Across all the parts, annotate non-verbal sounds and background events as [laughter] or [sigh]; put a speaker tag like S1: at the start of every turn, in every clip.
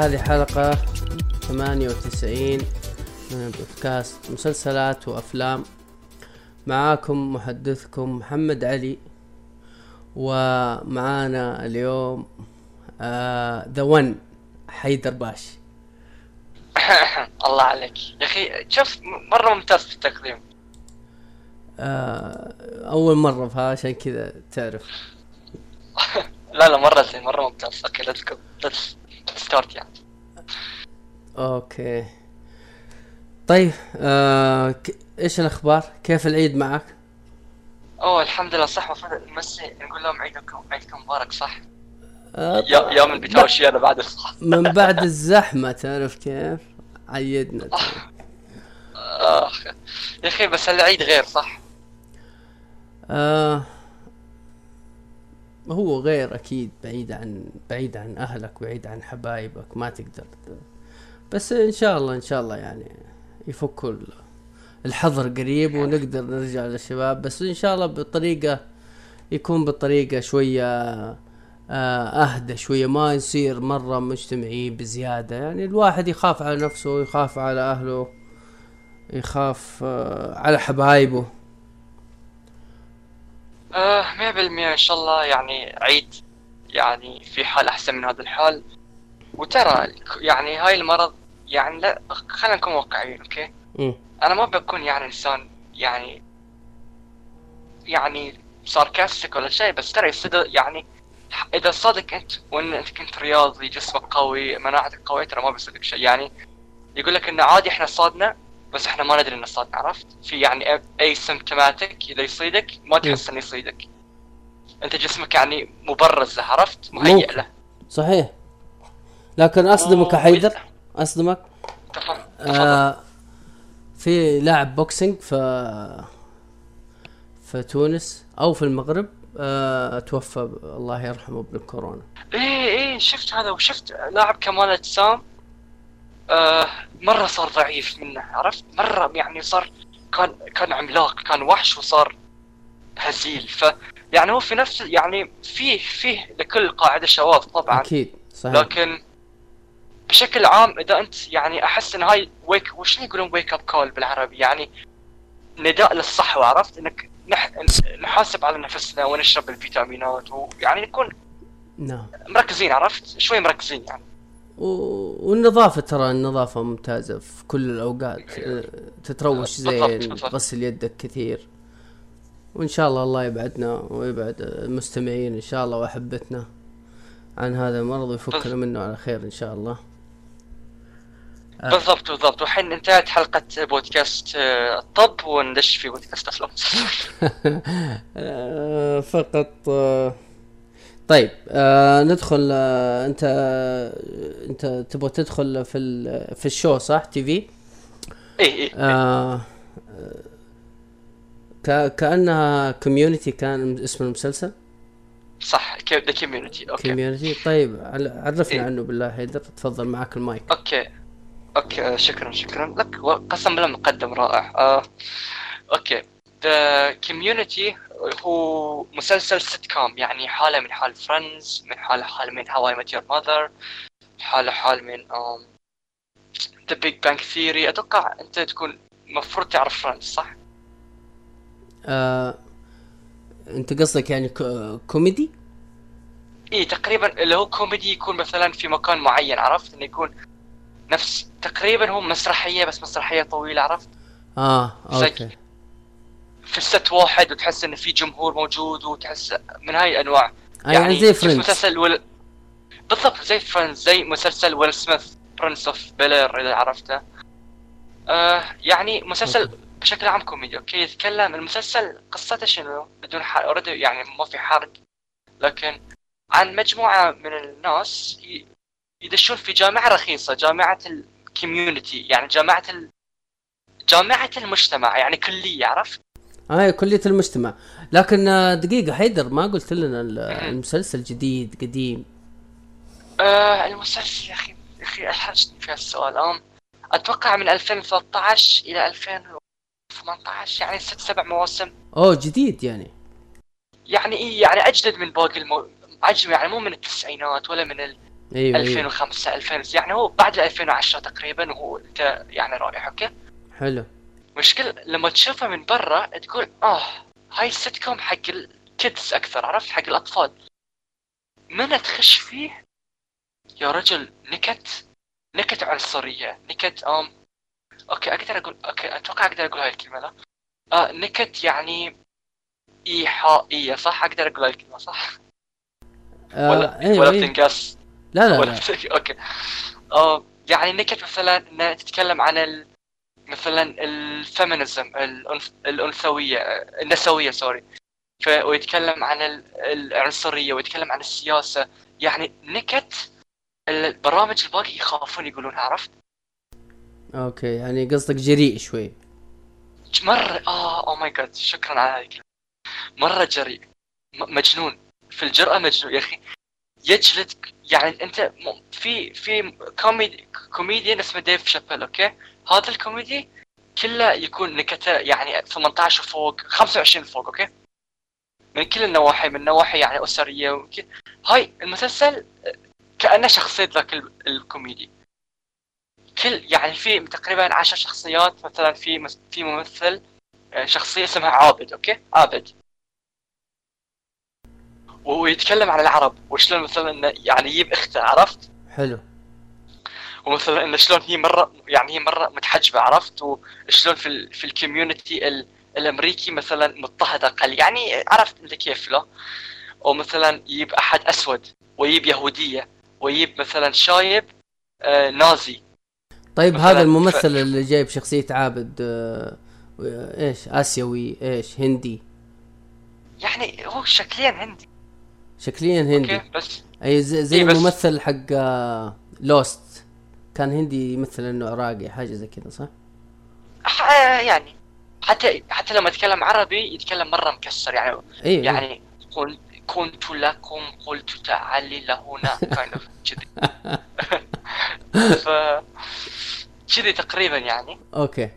S1: بودكاست هذه حلقة 98 من البودكاست مسلسلات وأفلام. معاكم محدثكم محمد علي ومعانا اليوم ذا ون حيدر باش. [laughs]
S2: الله عليك. يا أخي شوف مرة ممتاز في التقديم.
S1: آه أول مرة فعشان كذا تعرف. [laughs]
S2: لا لا مرة زين مرة ممتاز. okay let's go let's start يعني
S1: okay طيب آه ك- إيش الأخبار؟ كيف العيد معك؟
S2: أوه الحمد لله صح. المفروض نمسي نقول لهم عيدكم عيدكم مبارك صح؟
S1: آه
S2: يا- يوم اللي بتهاوشي أنا بعد
S1: من بعد الزحمة تعرف كيف؟ عيدنا. [laughs]
S2: اخ يا أخي بس العيد غير صح؟
S1: آه هو غير أكيد بعيد عن بعيد عن أهلك بعيد عن حبايبك ما تقدر بس إن شاء الله إن شاء الله يعني يفكوا ال- الحظر قريب ونقدر نرجع للشباب. بس إن شاء الله بطريقة يكون بطريقة شوية آه، أهدى شوية ما يصير مرة مجتمعين بزيادة. يعني الواحد يخاف على نفسه يخاف على أهله يخاف آه، على حبايبه.
S2: آه 100% إن شاء الله يعني عيد يعني في حال أحسن من هذا الحال. وترى يعني هاي المرض يعني لا خلينا نكون واقعيين أوكي؟
S1: مم.
S2: أنا ما بكون يعني إنسان يعني يعني ساركاستيك ولا شيء بس ترى يصير يعني إذا صادق أنت وإن أنت كنت رياضي جسمك قوي مناعتك قوية ترى ما بيصيدك شيء. يعني يقول لك انه عادي إحنا صادنا بس إحنا ما ندري انه صادنا عرفت؟ في يعني asymptomatic إذا يصيدك ما تحس إنه يصيدك. أنت جسمك يعني مبرز له عرفت؟ مهيئ. له.
S1: صحيح. لكن
S2: أصدمك
S1: حيدر. أصدمك.
S2: تفضل. تفضل.
S1: آه في لاعب boxing في في تونس أو في المغرب آه توفى الله يرحمه بالكورونا.
S2: إيه إيه شفت هذا وشفت لاعب كمال اجسام آه مرة صار ضعيف منه عرفت؟ مرة يعني صار كان كان عملاق كان وحش وصار هزيل. ف يعني هو في نفس يعني فيه فيه لكل قاعدة شواذ طبعا.
S1: أكيد صحيح.
S2: لكن بشكل عام إذا أنت يعني أحس إن هاي wake وش يقولون wake up call بالعربي؟ يعني نداء للصحوة عرفت؟ إنك نح... نحاسب على نفسنا ونشرب الفيتامينات ويعني نكون
S1: نعم.
S2: مركزين عرفت؟ شوي مركزين يعني.
S1: والنظافة ترى النظافة ممتازة في كل الأوقات آه، تتروش زين. تغسل يدك كثير وإن شاء الله الله يبعدنا ويبعد المستمعين إن شاء الله وأحبتنا عن هذا المرض ويفكنا. منه على خير إن شاء الله آه.
S2: بالضبط بالضبط والحين انتهت حلقة بودكاست آه، الطب وندش في بودكاست أفلام [laughs]
S1: آه، فقط طيب آه ندخل آه انت انت تبغى تدخل في ال- في ال show صح؟ TV؟
S2: إيه إيه
S1: آه ك- كأنها Community كان اسم المسلسل؟
S2: صح The Community أوكي.
S1: Community طيب عرفنا
S2: إيه.
S1: عنه بالله هيدر تفضل معك المايك.
S2: okay. okay آه، شكرا شكرا. لك قسم بالله مقدم رائع. آه. okay. The Community هو مسلسل سيت كوم يعني حالة من حال Friends من حالة حال من How I Met Your Mother حالة حال من The Big Bang Theory أتوقع أنت تكون المفروض تعرف Friends صح؟
S1: آه أنت قصدك يعني كو- كوميدي
S2: إيه تقريبا اللي هو كوميدي يكون مثلا في مكان معين عرفت؟ إنه يكون نفس تقريبا هو مسرحية بس مسرحية طويلة عرفت؟ آه
S1: okay.
S2: في set واحد وتحس انه في جمهور موجود وتحس من هاي الأنواع.
S1: آه يعني زي Friends
S2: مسلسل ويل بالضبط زي Friends زي مسلسل ويل سميث Prince of Bel-Air إذا عرفته. آه يعني مسلسل
S1: okay.
S2: بشكل عام كوميدي okay؟ يتكلم المسلسل قصته شنو؟ بدون حرق already يعني ما في حرق لكن عن مجموعة من الناس يدشون في جامعة رخيصة جامعة الكوميونتي يعني جامعة ال... جامعة المجتمع يعني كلية عرفت؟
S1: آه كلية المجتمع. لكن آه، دقيقة حيدر ما قلت لنا ال- المسلسل جديد قديم.
S2: آه المسلسل يا أخي يا أخي احرجتني في هالسؤال. أم أتوقع من 2013 إلى 2018 يعني ست سبع مواسم.
S1: أوه جديد يعني.
S2: يعني إيه يعني أجدد من باقي المو... عجبه يعني مو من التسعينات ولا من ال
S1: أيوه
S2: 2005 2000 يعني هو بعد 2010 تقريبا وهو انت يعني رايح okay؟
S1: حلو.
S2: مشكلة لما تشوفه من برا تقول آه هاي السيت كوم حق ال kids أكثر عرفت؟ حق الأطفال. من تخش فيه؟ يا رجل نكت نكت عنصرية نكت آم okay أقدر أقول okay أتوقع أقدر أقول هاي الكلمة لا؟ آه نكت يعني إيحائية صح؟ أقدر أقول هاي الكلمة صح؟
S1: آه
S2: ولا
S1: أيوه
S2: ولا بتنقص
S1: لا لا, لا.
S2: بت- okay. آه يعني نكت مثلا إنها تتكلم عن ال... مثلا ال feminism الأنث... الأنثوية النسوية sorry. ويتكلم عن ال... العنصرية ويتكلم عن السياسة يعني نكت البرامج الباقي يخافون يقولونها عرفت؟
S1: okay يعني قصدك جريء شوي
S2: مرة آه oh my God شكرا على هذه مرة جريء. مجنون في الجرأة مجنون يا أخي يجلدك يعني أنت في في كوميدي كوميديان اسمه ديف شابيل okay هذا الكوميدي كله يكون نكته يعني 18 وفوق 25 فوق okay؟ من كل النواحي من نواحي يعني أسرية وكذا هاي المسلسل كأنه شخصية ذاك ال- الكوميدي. كل يعني في تقريبا 10 شخصيات مثلا في في ممثل آه، شخصية اسمها عابد okay؟ عابد. وهو يتكلم عن العرب وشلون مثلا يعني يجيب اخته عرفت؟
S1: حلو.
S2: ومثلا انه شلون هي مره يعني هي مرة متحجبة عرفت؟ وشلون في ال في ال community ال الأمريكي مثلا مضطهد أقل. يعني عرفت أنت كيف لا؟ ومثلا يجيب أحد أسود ويجيب يهودية ويجيب مثلا شايب آه نازي.
S1: طيب هذا
S2: ف-
S1: الممثل اللي جايب شخصية عابد آه إيش؟ آسيوي إيش؟ هندي.
S2: يعني هو شكليا هندي.
S1: شكليا هندي.
S2: okay بس
S1: أي زي, زي
S2: إيه بس-
S1: الممثل حق آه Lost كان هندي يمثل انه عراقي حاجة زي كذا صح؟
S2: ح- يعني حتى حتى لما يتكلم عربي يتكلم مرة مكسر يعني
S1: أيوه
S2: يعني كنت كنت لكم قلت تعالي لهنا [laughs] kind of كذي. ف كذي تقريبا يعني.
S1: okay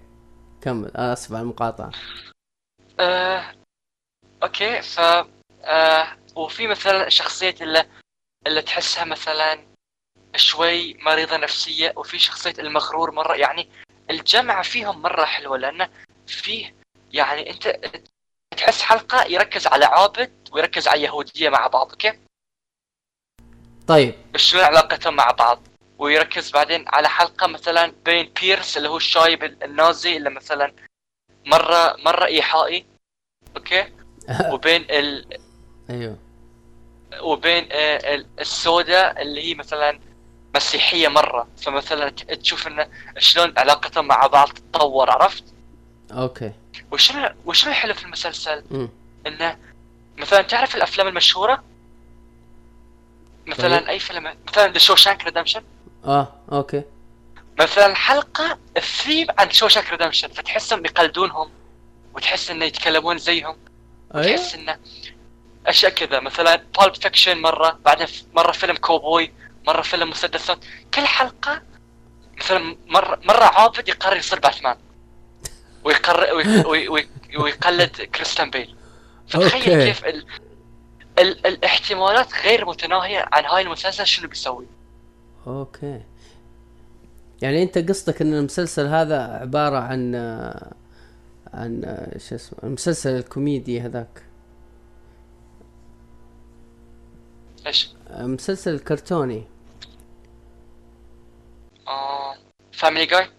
S1: كمل. آه آسف على المقاطعة.
S2: آه... okay ف آه... وفي مثلا شخصية اللي اللي تحسها مثلا شوي مريضة نفسية وفي شخصية المغرور مرة يعني الجمع فيهم مرة حلوة لأنه فيه يعني أنت تحس حلقة يركز على عابد ويركز على يهودية مع بعض okay؟
S1: طيب.
S2: شلون علاقتهم مع بعض؟ ويركز بعدين على حلقة مثلا بين بيرس اللي هو الشايب النازي اللي مثلا مرة مرة إيحائي okay؟ [laughs] وبين ال
S1: أيوه.
S2: وبين آه، ال- السوداء اللي هي مثلا مسيحية مرة. فمثلا تشوف انه شلون علاقتهم مع بعض تتطور عرفت؟
S1: okay.
S2: وشنو وشنو الحلو في المسلسل؟ انه مثلا تعرف الأفلام المشهورة؟ مثلا
S1: طيب.
S2: أي فيلم؟ مثلا The Shawshank Redemption
S1: آه okay.
S2: مثلا حلقة الثيم عن Shawshank Redemption فتحسهم يقلدونهم وتحس إنه يتكلمون زيهم
S1: أيوه.
S2: تحس إنه أشياء كذا. مثلا Pulp Fiction مرة بعدين مرة فيلم كوبوي مرة فيلم مسدسات كل حلقة مثلا مره مرة عابد يقرر يصير باتمان. ويقرر وي- وي- وي- ويقلد كريستيان بيل. فتخيل
S1: okay.
S2: كيف ال... ال... الاحتمالات غير متناهية عن هاي المسلسل شنو بيسوي.
S1: okay. يعني أنت قصدك إن المسلسل هذا عبارة عن عن شو اسمه المسلسل الكوميدي هذاك. إيش؟ مسلسل كرتوني.
S2: آه Family
S1: Guy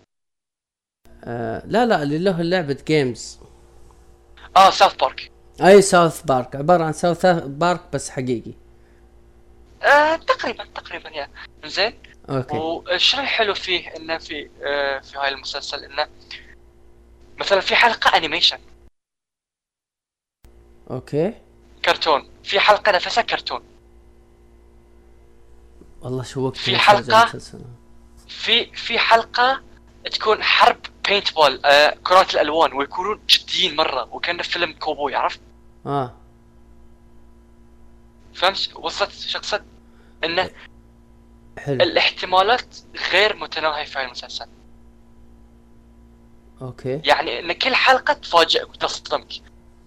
S1: لا لا اللي له لعبة games
S2: آه ساوث بارك
S1: أي ساوث بارك عبارة عن ساوث بارك بس حقيقي.
S2: آه تقريبا تقريبا يا. زين.
S1: okay.
S2: وشنو الحلو فيه إنه في آه في هاي المسلسل إنه مثلا في حلقة animation
S1: okay.
S2: كرتون. في حلقة نفسها كرتون.
S1: والله
S2: شوقتني
S1: نفسي
S2: حلقة؟ في في حلقة تكون حرب paintball آه كرات الألوان ويكونون جديين مرة وكانه فيلم كوبوي عرفت؟
S1: آه.
S2: فهمت؟ وصلت شخصت انه
S1: حلو.
S2: الاحتمالات غير متناهية في المسلسل.
S1: okay.
S2: يعني إن كل حلقة تفاجئك وتصدمك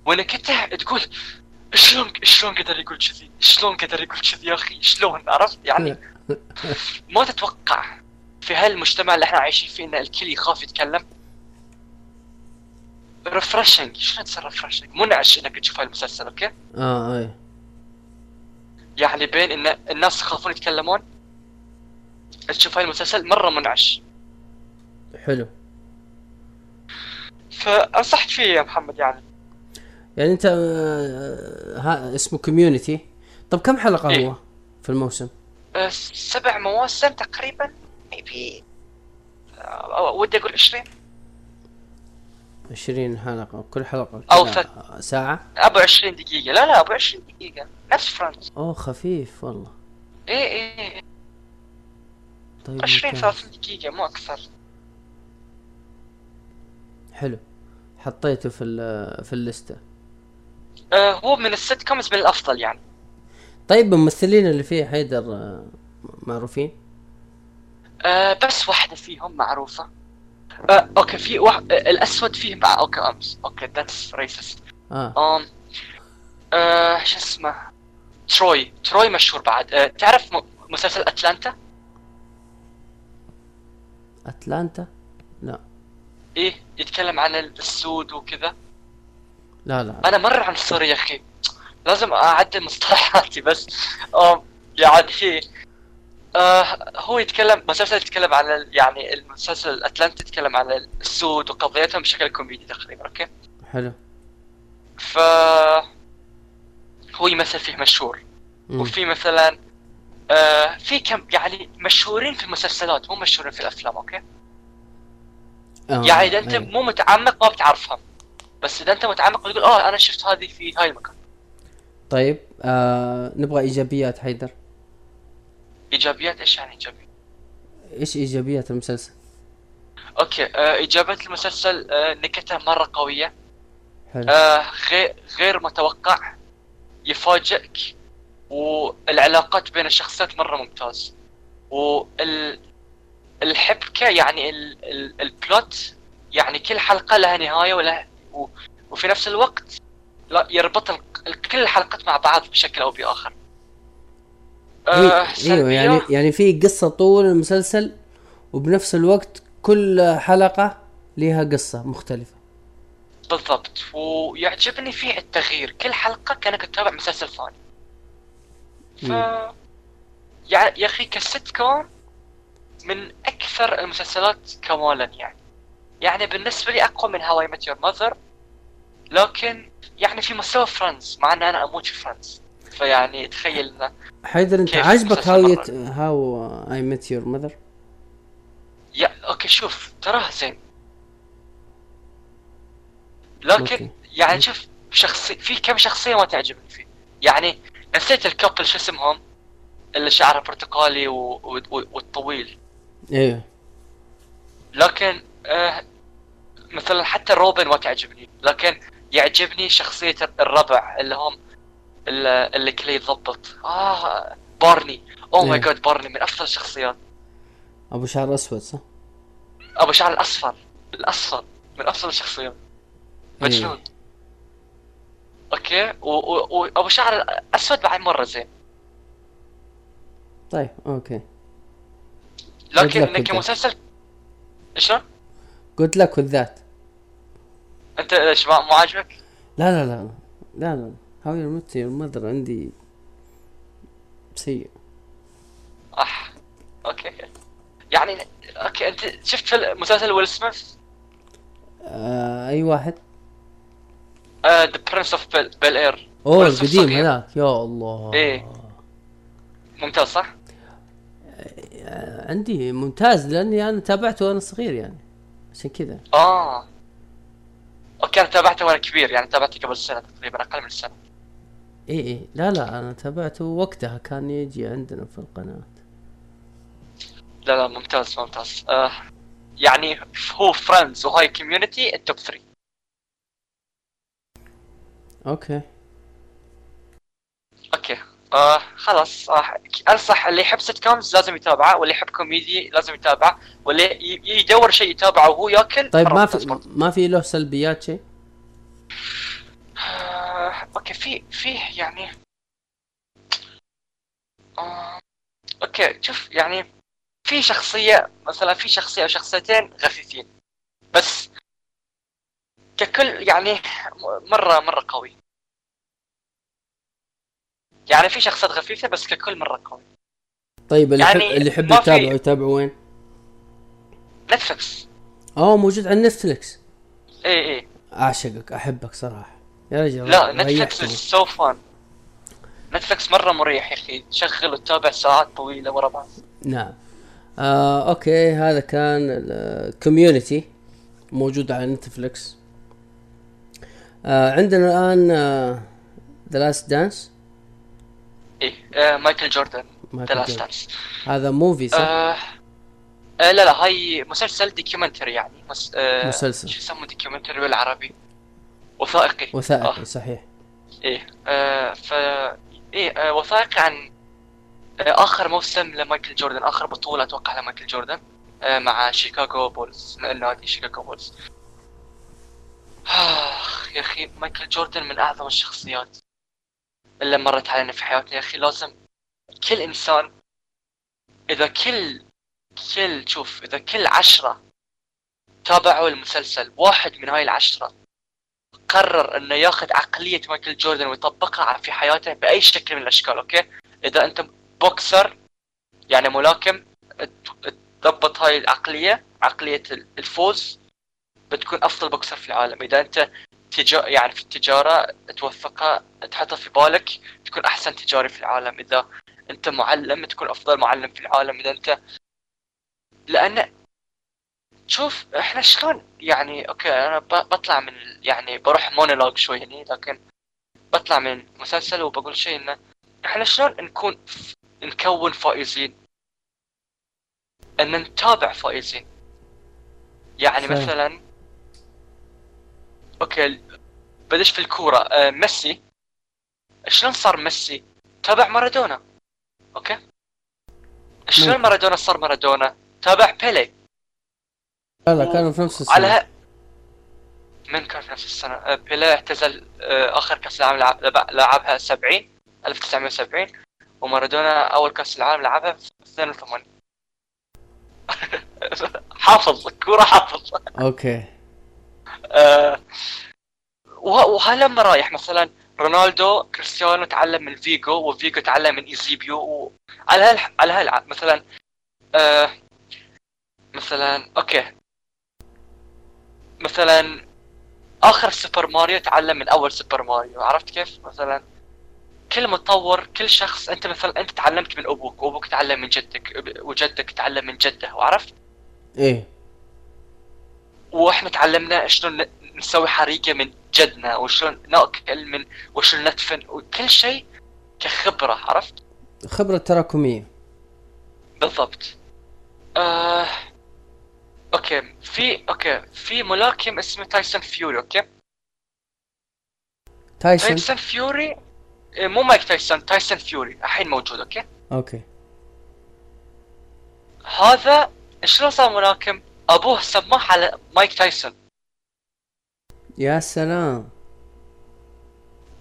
S2: وانك انت تقول شلون شلون قدر يقول كذي؟ شلون قدر يقول كذي يا أخي؟ شلون؟ عرفت؟ يعني [laughs] ما تتوقع. في هالمجتمع اللي إحنا عايشين فيه إن الكل يخاف يتكلم. refreshing شلون تصير refreshing؟ منعش إنك تشوف هالمسلسل okay؟
S1: آه أي.
S2: يعني بين إن الناس يخافون يتكلمون. تشوف هاي المسلسل مرة منعش.
S1: حلو.
S2: فأنصحك فيه يا محمد يعني.
S1: يعني أنت آه، ها اسمه Community طب كم حلقة
S2: إيه.
S1: هو في الموسم؟
S2: أه، سبع مواسم تقريبا. maybe ودي أقول 20
S1: 20 حلقة كل حلقة
S2: أو
S1: كذا ساعة؟
S2: أبو 20 دقيقة. لا لا أبو 20 دقيقة. نفس Friends
S1: أوه خفيف والله.
S2: إيه إيه إيه.
S1: طيب
S2: 20
S1: ممتاز.
S2: 30 دقيقة مو أكثر.
S1: حلو. حطيته في ال- في ال list
S2: أه هو من ال sitcoms من الأفضل يعني.
S1: طيب الممثلين اللي فيه حيدر آه، معروفين؟
S2: أه بس واحدة فيهم معروفة. أه أوكي في واحد أه الأسود فيه مع أوكي أمس. أوكي ذاتس ريسست آه. أه شو اسمه؟ تروي. تروي مشهور بعد. أه تعرف م- مسلسل أتلانتا؟
S1: أتلانتا؟ لا.
S2: إيه يتكلم عن السود وكذا.
S1: لا لا.
S2: أنا مرة عن سوري يا أخي. لازم أعدل مصطلحاتي بس. آم يعني آه هو يتكلم مسلسل يتكلم عن ال- يعني المسلسل الاتلانتي يتكلم عن السود وقضيتهم بشكل كوميدي تقريبا okay
S1: حلو
S2: ف هو يمثل فيه مشهور
S1: مم.
S2: وفي مثلا آه في كم يعني مشهورين في المسلسلات مو مشهورين في الأفلام أوكي
S1: آه.
S2: يعني إذا أنت
S1: أي.
S2: مو متعمق ما بتعرفهم بس إذا أنت متعمق بتقول آه أنا شفت هذه في هاي المكان
S1: طيب آه نبغى إيجابيات حيدر
S2: إيجابيات إيش يعني إيجابيات؟
S1: إيش إيجابيات المسلسل؟
S2: أوكي آه إيجابيات المسلسل آه نكتة مرة قوية
S1: حلو
S2: آه غير غير متوقع يفاجئك والعلاقات بين الشخصيات مرة ممتاز وال الحبكة يعني ال... ال... البلوت يعني كل حلقة لها نهاية ولا و... وفي نفس الوقت لا يربط. ال- كل الحلقات مع بعض بشكل أو بآخر
S1: إي- أيوه
S2: سلبية.
S1: يعني يعني في قصة طول المسلسل وبنفس الوقت كل حلقة لها قصة مختلفة.
S2: بالضبط. ويعجبني فيه التغيير. كل حلقة كأنك تتابع مسلسل ثاني. ف يا أخي كست كوم من أكثر المسلسلات كمالا يعني. يعني بالنسبة لي أقوى من How I Met Your Mother لكن يعني في مستوى Friends مع أن أنا أموت في Friends فيعني تخيل إنه
S1: حيدر
S2: أنت
S1: عاجبك
S2: مسلسل How?
S1: يت... How I Met Your Mother
S2: yeah okay شوف تراه زين. لكن
S1: okay.
S2: يعني شوف شخصي في كم شخصية ما تعجبني فيه. يعني نسيت ال couple شو اسمهم؟ اللي شعره برتقالي و... و... و... والطويل.
S1: أيوه
S2: لكن آه مثلا حتى روبن ما تعجبني. لكن يعجبني شخصية الربع اللي هم اللي, كله يضبط آه بارني oh
S1: my.
S2: God بارني من أفضل الشخصيات
S1: أبو شعر أسود صح؟
S2: أبو شعر الأصفر الأصفر من أفضل الشخصيات مجنون
S1: إيه.
S2: okay و- و- وابو شعر أسود بعد مرة زين
S1: طيب أوكي
S2: لكن. كمسلسل شلون؟
S1: good luck that
S2: أنت إيش ما مو عاجبك؟
S1: لا لا لا لا لا How your Met Your Mother عندي سيء.
S2: اح okay يعني okay أنت شفت مسلسل ويل سميث؟
S1: آه أي واحد؟
S2: The Prince
S1: of
S2: Bel-Air أوه
S1: القديم. هذاك. يا الله.
S2: إيه. ممتاز صح؟
S1: آه، عندي ممتاز لأني أنا تابعته وأنا صغير يعني. عشان كذا.
S2: آه. okay أنا تابعته وأنا كبير يعني تابعته قبل سنة تقريبا أقل من سنة.
S1: اي اي لا لا أنا تابعته وقتها كان يجي عندنا في القناة.
S2: لا لا ممتاز ممتاز. آه يعني هو Friends وهاي Community ال top 3
S1: Okay.
S2: Okay. آه خلاص. آه أنصح اللي يحب sitcoms لازم يتابعه واللي يحب كوميدي لازم يتابعه واللي يدور شيء يتابعه وهو ياكل
S1: طيب ما في. ما في له سلبيات شيء؟
S2: آه okay في فيه يعني آه... okay شوف يعني في شخصية مثلا في شخصية أو شخصيتين خفيفين بس ككل يعني مرة مرة قوي. يعني في شخصيات خفيفة بس ككل مرة قوي.
S1: طيب اللي
S2: يعني
S1: يحب اللي يحب يتابعه يتابعه وين؟
S2: نتفلكس
S1: آه موجود على نتفلكس
S2: إيه إيه.
S1: أعشقك أحبك صراحة. يا رجل
S2: لا نتفلكس. so fun نتفلكس مرة مريح يا أخي. تشغل وتتابع ساعات طويلة ورا بعض.
S1: نعم. آه okay هذا كان ال Community موجود على نتفلكس آه عندنا الآن ذا لاست دانس
S2: إيه آه مايكل جوردن ذا لاست دانس
S1: هذا movie صح؟
S2: آه آه لا لا هاي مسلسل documentary يعني. مس... آه
S1: مسلسل.
S2: شو يسموه documentary بالعربي؟ وثائقي.
S1: وثائقي
S2: آه.
S1: صحيح.
S2: إيه آه ف إيه آه وثائقي عن آه آخر موسم لمايكل جوردن آخر بطولة أتوقع لمايكل جوردن آه مع شيكاغو بولز مع النادي شيكاغو بولز. آخ يا أخي مايكل جوردن من أعظم الشخصيات اللي مرت علينا في حياتنا. يا أخي لازم كل إنسان إذا كل كل شوف إذا كل عشرة تابعوا المسلسل واحد من هاي العشرة قرر إنه ياخذ عقلية مايكل جوردن ويطبقها في حياته بأي شكل من الأشكال okay؟ إذا أنت بوكسر يعني ملاكم تضبط هاي العقلية عقلية الفوز بتكون أفضل بوكسر في العالم. إذا أنت تجا يعني في التجارة توثقها تحطها في بالك تكون أحسن تجاري في العالم. إذا أنت معلم تكون أفضل معلم في العالم. إذا انت لأن شوف إحنا شلون؟ يعني okay أنا بطلع من يعني بروح مونولوج شوي هني لكن بطلع من المسلسل وبقول شيء إنه إحنا شلون نكون نكون فائزين؟ إن نتابع فائزين. يعني
S1: صحيح.
S2: مثلا okay بدش في الكورة آه ميسي. شلون صار ميسي؟ تابع مارادونا okay؟ شلون. مارادونا صار مارادونا؟ تابع بيلي.
S1: لا لا كانوا في نفس السنة.
S2: على. من كان في نفس السنة؟ آه، بيلي اعتزل آه، آخر كأس العالم لعب... لعب- لعبها 70 1970 ومارادونا أول كأس العالم لعبها في 82 [laughs] حافظ الكورة حافظ. Okay. وه- وهلما رايح مثلا رونالدو كريستيانو تعلم من فيجو وفيجو تعلم من إيزيبيو وعلى هال على هال مثلا آه مثلا okay. مثلا آخر سوبر ماريو تعلم من أول سوبر ماريو عرفت كيف؟ مثلا كل مطور كل شخص أنت مثلا أنت تعلمت من أبوك وابوك تعلم من جدك وجدك تعلم من جده وعرفت
S1: إيه.
S2: وإحنا تعلمنا شلون نسوي حريقة من جدنا وشلون نأكل من وشلون ندفن وكل شيء كخبرة عرفت؟
S1: خبرة تراكمية.
S2: بالضبط. آه... okay في okay في ملاكم اسمه تايسون فيوري okay؟
S1: تايسون؟
S2: تايسون فيوري إيه، مو مايك تايسون تايسون فيوري الحين موجود okay؟
S1: Okay.
S2: هذا شلون صار ملاكم؟ ابوه سماه على مايك تايسون.
S1: يا سلام.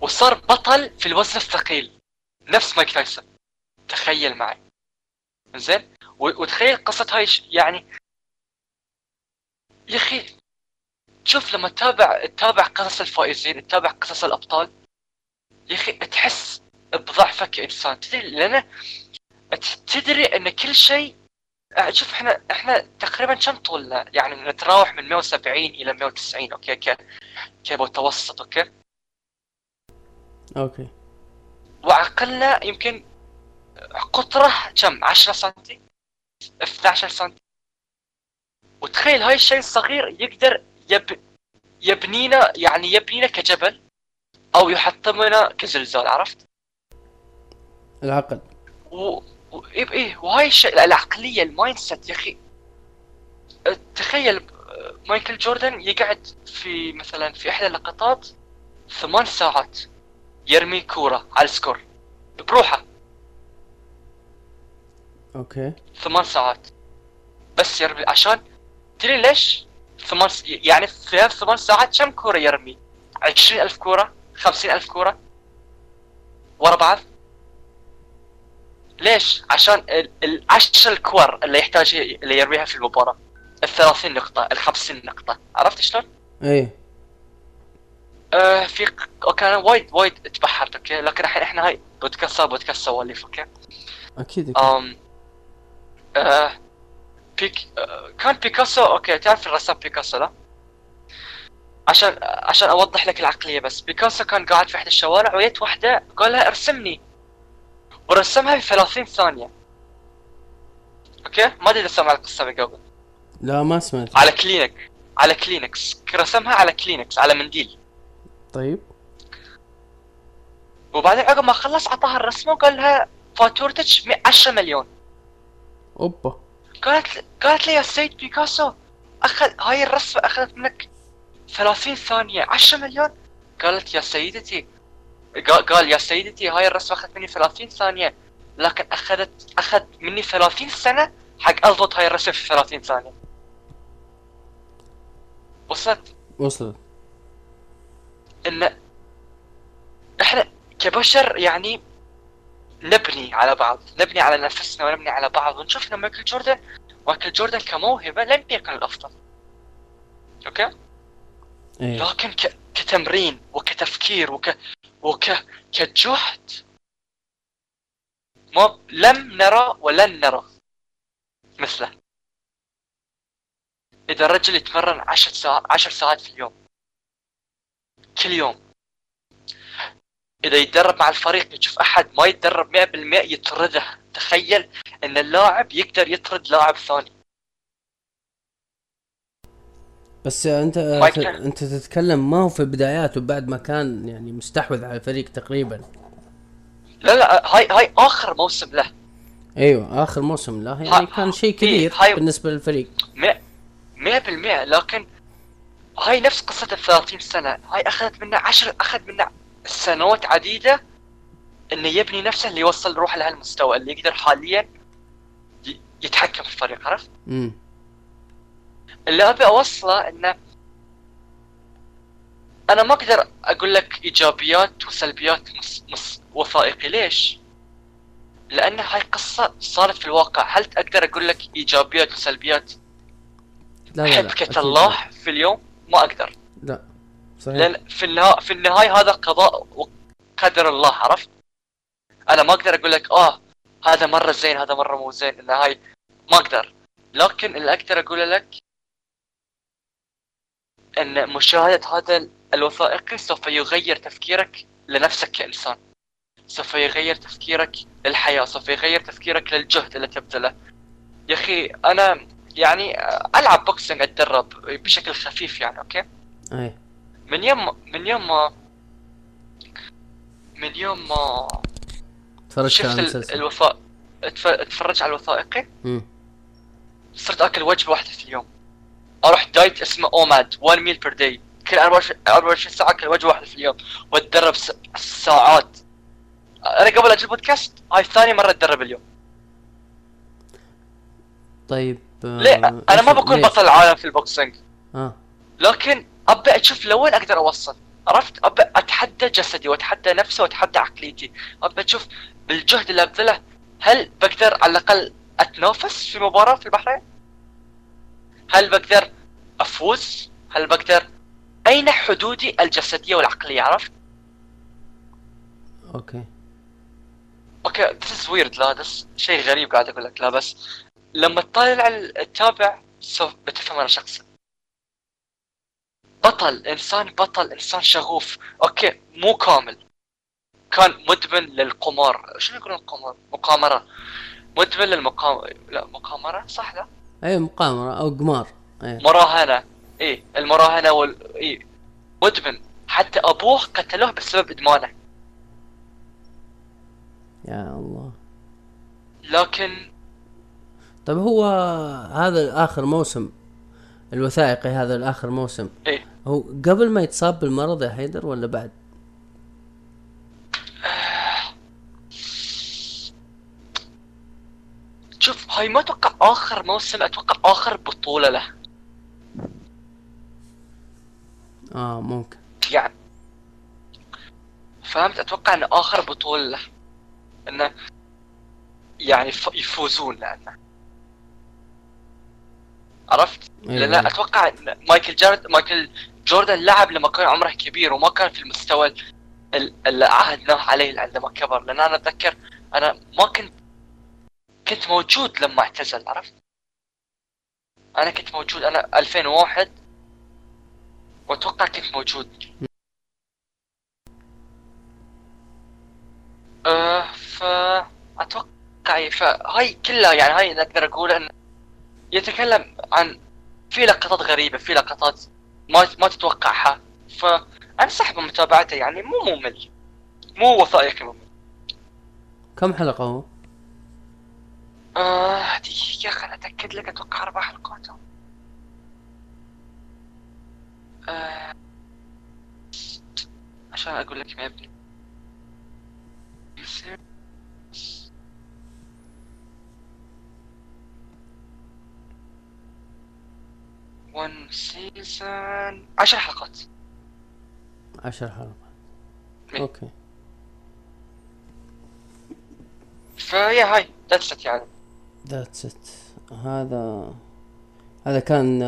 S2: وصار بطل في الوزن الثقيل. نفس مايك تايسون. تخيل معي. زين؟ وتخيل قصة هاي يعني يا أخي شوف لما تتابع تتابع قصص الفائزين تتابع قصص الأبطال يا أخي تحس بضعفك كانسان تدري لأن تدري إن كل شيء آه، شوف إحنا إحنا تقريبا كم طولنا؟ يعني نتراوح من 170 إلى 190 okay ك كمتوسط okay؟
S1: Okay.
S2: وعقلنا يمكن قطره كم؟ 10 سنتي؟ 12 سنتي؟ وتخيل هاي الشيء الصغير يقدر يب... يبنينا يعني يبنينا كجبل أو يحطمنا كزلزال عرفت؟
S1: العقل.
S2: و... و... إيه إيه وهاي الشيء العقلية ال mindset يا أخي. تخيل مايكل جوردن يقعد في مثلا في إحدى اللقطات ثمان ساعات يرمي كورة على السكور بروحه.
S1: Okay.
S2: ثمان ساعات بس يرمي عشان تدري ليش؟ ثمان س... يعني في ثمان ساعات كم كورة يرمي؟ عشرين ألف كورة؟ خمسين ألف كورة؟ ورا بعض ليش؟ عشان ال- العشر الكور اللي يحتاج اللي يرميها في المباراة ال 30 نقطة ال 50 نقطة عرفت شلون؟
S1: إيه
S2: آه في أنا وايد وايد تبحرت okay لكن الحين إحنا هاي podcast podcast سواليف okay
S1: أكيد أكيد.
S2: آم آه بيك آه كان بيكاسو okay تعرف الرسام بيكاسو لا؟ عشان عشان أوضح لك العقلية بس. بيكاسو كان قاعد في احد الشوارع وجت واحدة قال لها ارسمني. ورسمها في 30 ثانية. okay؟ ما أدري إذا سمع القصة من قبل.
S1: لا ما سمعت.
S2: على Kleen- على كلينكس رسمها على كلينكس على منديل.
S1: طيب.
S2: وبعدين عقب ما خلص أعطاها الرسمة وقال لها فاتورتك 100 10 مليون.
S1: أوبا.
S2: قالت قالت لي يا سيد بيكاسو اخذ هاي الرسمة أخذت منك 30 ثانية 10 مليون؟ قالت يا سيدتي قال يا سيدتي هاي الرسمة أخذت مني 30 ثانية لكن اخذت اخذ مني 30 سنة حق اضبط هاي الرسمة في 30 ثانية. وصلت؟
S1: وصلت.
S2: إن إحنا كبشر يعني نبني على بعض نبني على نفسنا ونبني على بعض ونشوف ان مايكل جوردن مايكل جوردن كموهبة لم يكن الأفضل. أوكي؟
S1: إيه.
S2: لكن ك... كتمرين وكتفكير وك وك كجهد ما لم نرى ولن نرى مثله. إذا الرجل يتمرن عشر ساعات عشر ساعات في اليوم كل يوم إذا يتدرب مع الفريق يشوف أحد ما يتدرب 100% يطرده. تخيل إن اللاعب يقدر يطرد لاعب ثاني.
S1: بس
S2: أنت.
S1: أنت تتكلم ما هو في بداياته بعد ما كان يعني مستحوذ على الفريق تقريبا.
S2: لا لا هاي هاي آخر موسم له.
S1: أيوه آخر موسم له يعني كان شيء
S2: إيه،
S1: كبير
S2: هاي-
S1: بالنسبة للفريق.
S2: مئة مئة بالمئة لكن هاي نفس قصة ال 30 سنة. هاي أخذت منه عشر أخذ منه سنوات عديدة إنه يبني نفسه اللي يوصل روحه لهالمستوى اللي يقدر حاليا يتحكم في الفريق عرفت؟
S1: امم
S2: اللي أبي أوصله إنه أنا ما أقدر أقول لك إيجابيات وسلبيات مس... مس... وثائقي. ليش؟ لأن هاي قصة صارت في الواقع. هل أقدر أقول لك إيجابيات وسلبيات؟
S1: لا لا لا
S2: حبكة الله
S1: لا.
S2: في اليوم؟ ما أقدر.
S1: لا. صحيح.
S2: لأن في النهايه في النهاية هذا قضاء وقدر الله عرفت؟ أنا ما أقدر أقول لك آه هذا مرة زين هذا مرة مو زين. ان هاي ما أقدر. لكن اللي أقدر أقوله لك إن مشاهدة هذا الوثائقي سوف يغير تفكيرك لنفسك كإنسان. سوف يغير تفكيرك للحياة سوف يغير تفكيرك للجهد اللي تبذله. يا أخي أنا يعني ألعب boxing أتدرب بشكل خفيف يعني okay؟
S1: إيه
S2: من يوم من يوم ما من يوم ما
S1: تفرجت
S2: شفت
S1: على
S2: ال-
S1: المسلسل.
S2: الوثائق. اتفرج على الوثائقي. صرت آكل وجبة واحدة في اليوم. أروح diet اسمه OMAD 1 meal per day كل 24 24 ساعة آكل وجبة واحدة في اليوم. وأتدرب ساعات. أنا قبل أجي البودكاست هاي ثاني مرة أتدرب اليوم.
S1: طيب آه،
S2: ليه؟
S1: أنا
S2: ما بكون؟ بطل العالم في ال
S1: boxing. آه.
S2: لكن ابى أشوف لوين أقدر أوصل. عرفت؟ ابى أتحدى جسدي وأتحدى نفسي وأتحدى عقليتي ابى أشوف بالجهد اللي أبذله هل بقدر على الأقل أتنافس في مباراة في البحرين؟ هل بقدر أفوز؟ هل بقدر؟ أين حدودي الجسدية والعقلية؟ عرفت؟
S1: okay.
S2: okay this is weird لا this شيء غريب قاعد أقول لك لا بس لما تطالع التابع سوف بتفهم أنا شخص بطل إنسان بطل إنسان شغوف. أوكي مو كامل. كان مدمن للقمار. شنو يقولون القمار؟ مقامرة. مدمن للمقام لا مقامرة؟ صح لا؟
S1: إيه مقامرة أو قمار. إيه
S2: مراهنة. إيه المراهنة وال إيه مدمن. حتى أبوه قتلوه بسبب إدمانه.
S1: يا الله.
S2: لكن
S1: طيب هو هذا آخر موسم. الوثائقي هذا الآخر موسم.
S2: إيه.
S1: هو قبل ما يتصاب بالمرض يا حيدر ولا بعد؟
S2: شوف هاي ما أتوقع آخر موسم أتوقع آخر بطولة له.
S1: آه ممكن.
S2: يعني. فهمت؟ أتوقع إنه آخر بطولة له. إنه يعني يفوزون لأنه. عرفت؟
S1: إيه.
S2: لأن أتوقع مايكل جارد مايكل جوردن لعب لما كان عمره كبير وما كان في المستوى ال- اللي عهدناه عليه عندما كبر لأن أنا أتذكر أنا ما كنت كنت موجود لما اعتزل عرفت؟ أنا كنت موجود أنا 2001 وأتوقع كنت موجود أه فاتوقع فهاي كلها يعني هاي اللي أقدر أقول إن يتكلم عن في لقطات غريبة في لقطات ما ما تتوقعها. فأنصح بمتابعته يعني مو ممل. مو وثائقي ممل.
S1: كم حلقة هو؟
S2: آه دقيقة خليني أتأكد لك أتوقع أربع حلقات. آه عشان أقول لك ما يبني. one season عشر حلقات.
S1: عشر حلقات.
S2: إيه.
S1: okay.
S2: ف yeah هاي. that's يعني.
S1: that's it هذا هذا كان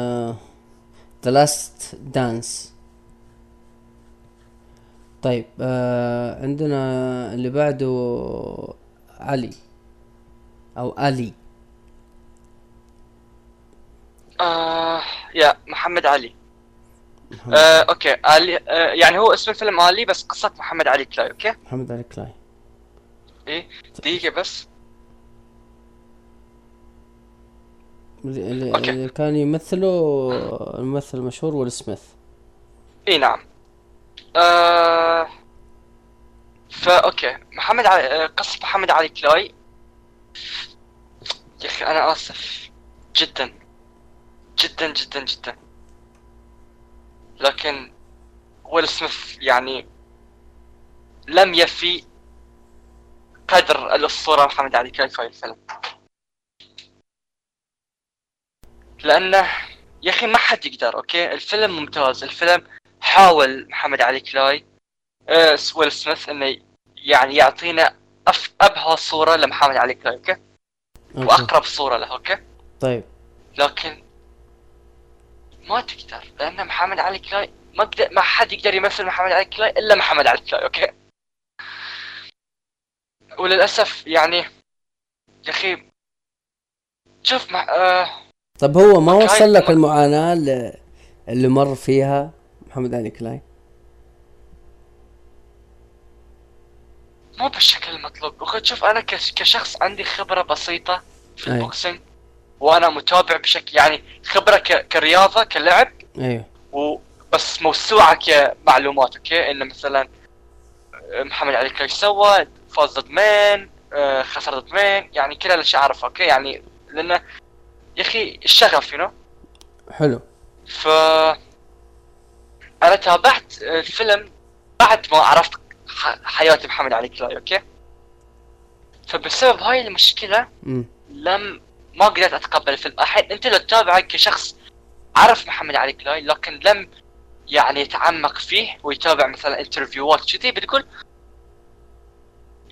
S1: The Last Dance طيب آه عندنا اللي بعده علي. أو علي.
S2: آه يا محمد علي.
S1: محمد,
S2: آه okay. علي آه يعني هو اسم الفيلم علي بس قصة محمد علي كلاي okay؟
S1: محمد علي كلاي.
S2: إيه دقيقة بس.
S1: اللي, اللي,
S2: okay.
S1: اللي كان يمثله الممثل المشهور ويل سميث.
S2: إي نعم. آه فا okay. محمد علي آه، قصة محمد علي كلاي. يا أخي أنا آسف جدا. جدا جدا جدا. لكن ويل سميث يعني لم يفي قدر الأسطورة محمد علي كلاي في الفيلم. لأنه يا أخي ما حد يقدر okay؟ الفيلم ممتاز. الفيلم حاول محمد علي كلاي آه ويل سميث إنه يعني يعطينا أ- أبهى صورة لمحمد علي كلاي okay؟
S1: okay.
S2: وأقرب صورة له okay؟
S1: طيب.
S2: لكن ما تقدر لأن محمد علي كلاي ما قدر ما حد يقدر يمثل محمد علي كلاي إلا محمد علي كلاي okay وللأسف يعني يا أخي شوف مع... آه
S1: طب هو ما وصل لك المعاناة اللي, اللي مر فيها محمد علي كلاي
S2: مو بالشكل المطلوب وخد شوف أنا كش- كشخص عندي خبرة بسيطة في
S1: أي.
S2: وأنا متابع بشكل يعني خبرة ك... كرياضة كلعب.
S1: أيوه.
S2: وبس موسوعه كمعلومات okay؟ إنه مثلا محمد علي كلاي سوى؟ فاز ضد مين؟ آه، خسر ضد مين؟ يعني كل الاشياء أعرفها okay؟ يعني لأنه يا أخي الشغف you
S1: حلو.
S2: ف أنا تابعت الفيلم بعد ما عرفت حياة محمد علي كلاي okay؟ فبسبب هاي المشكلة
S1: امم
S2: لم ما قدرت أتقبل الفيلم. الحين أنت لو تتابعه كشخص عرف محمد علي كلاي لكن لم يعني يتعمق فيه ويتابع مثلا interview هات كذي بتقول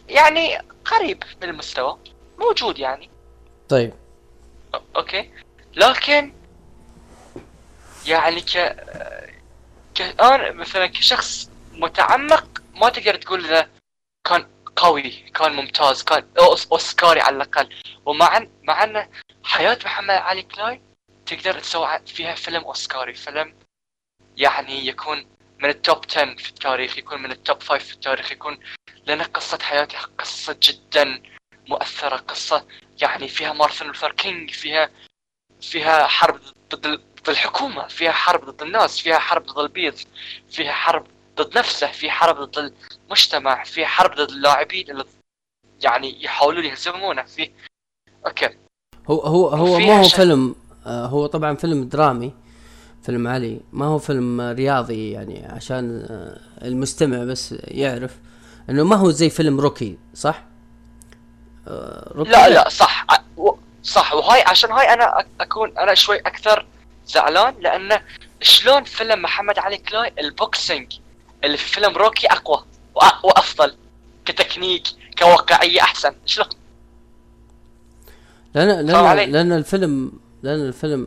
S2: يعني قريب من المستوى موجود يعني.
S1: طيب.
S2: okay. لكن يعني ك كأنا مثلا كشخص متعمق ما تقدر تقول له كان قوي كان ممتاز كان أوسكاري على الأقل. ومع مع ان حياة محمد علي كلاي تقدر تسوي فيها فيلم أوسكاري. فيلم يعني يكون من ال top 10 في التاريخ يكون من ال top 5 في التاريخ يكون لأن قصة حياته قصة جدا مؤثرة. قصة يعني فيها مارتن لوثر كينج فيها فيها حرب ضد ال- ضد الحكومة فيها حرب ضد الناس فيها حرب ضد البيض فيها حرب ضد نفسه في حرب ضد المجتمع في حرب ضد اللاعبين اللي يعني يحاولون يهزمونه. في okay.
S1: هو هو هو ما هو فيلم آه هو طبعا فيلم درامي فيلم علي ما هو فيلم رياضي يعني عشان آه المستمع بس يعرف إنه ما هو زي فيلم روكي صح؟ آه روكي
S2: لا لا. صح. صح. وهاي عشان هاي أنا أكون أنا شوي أكثر زعلان لأنه شلون فيلم محمد علي كلاي ال boxing اللي في فيلم روكي أقوى وأفضل كتكنيك كواقعية أحسن. شلون لأن؟
S1: لأن لأن الفيلم لأن الفيلم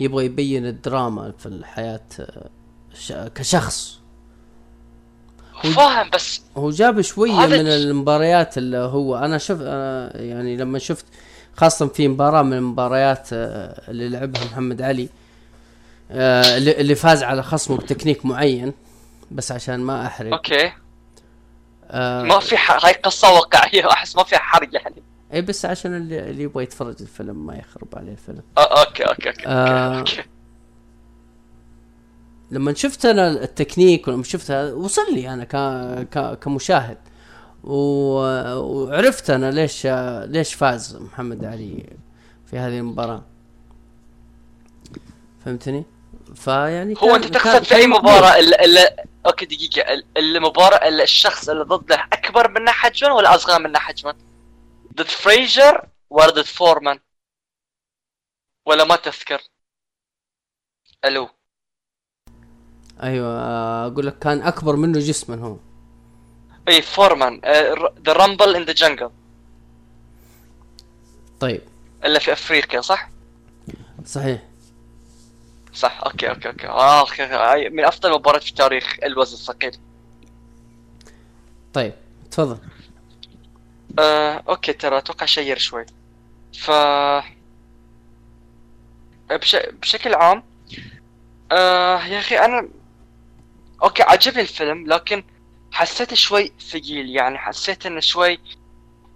S1: يبغى يبين الدراما في الحياة آه، كشخص. هو-
S2: فاهم بس
S1: هو جاب
S2: شوية
S1: من المباريات اللي هو أنا شوف أنا يعني لما شفت خاصة في مباراة من المباريات آه، اللي لعبها محمد علي آه، اللي فاز على خصمه بتكنيك معين. بس عشان ما أحرق
S2: okay
S1: آه
S2: ما في ح... هاي قصة واقعية [laughs] أحس ما فيها حرق يعني
S1: اي بس عشان اللي, اللي يبغى يتفرج الفيلم ما يخرب عليه الفيلم
S2: آه، okay okay okay,
S1: آه.
S2: okay.
S1: لما شفت أنا التكنيك ولما شفتها وصل لي أنا ك... ك... كمشاهد و... وعرفت أنا ليش ليش فاز محمد علي في هذه المباراة فهمتني؟ فيعني
S2: هو أنت تقصد في أي مباراة؟ اللي, اللي... okay دقيقة. ال- المباراة الشخص اللي ضده أكبر منه حجما ولا أصغر منه حجما؟ ضد فريجر ولا ضد فورمان؟ ولا ما تذكر؟ ألو.
S1: أيوه آه، أقول لك كان أكبر منه جسما هو.
S2: اي فورمان. The Rumble in the Jungle
S1: طيب.
S2: اللي في أفريقيا صح؟
S1: صحيح.
S2: صح okay okay okay. آه okay okay. من أفضل المباريات في تاريخ الوزن الثقيل.
S1: طيب تفضل.
S2: آه، okay ترى أتوقع شير شوي. ف بش... بشكل عام آه يا أخي أنا okay عجبني الفيلم لكن حسيته شوي ثقيل. يعني حسيت إنه شوي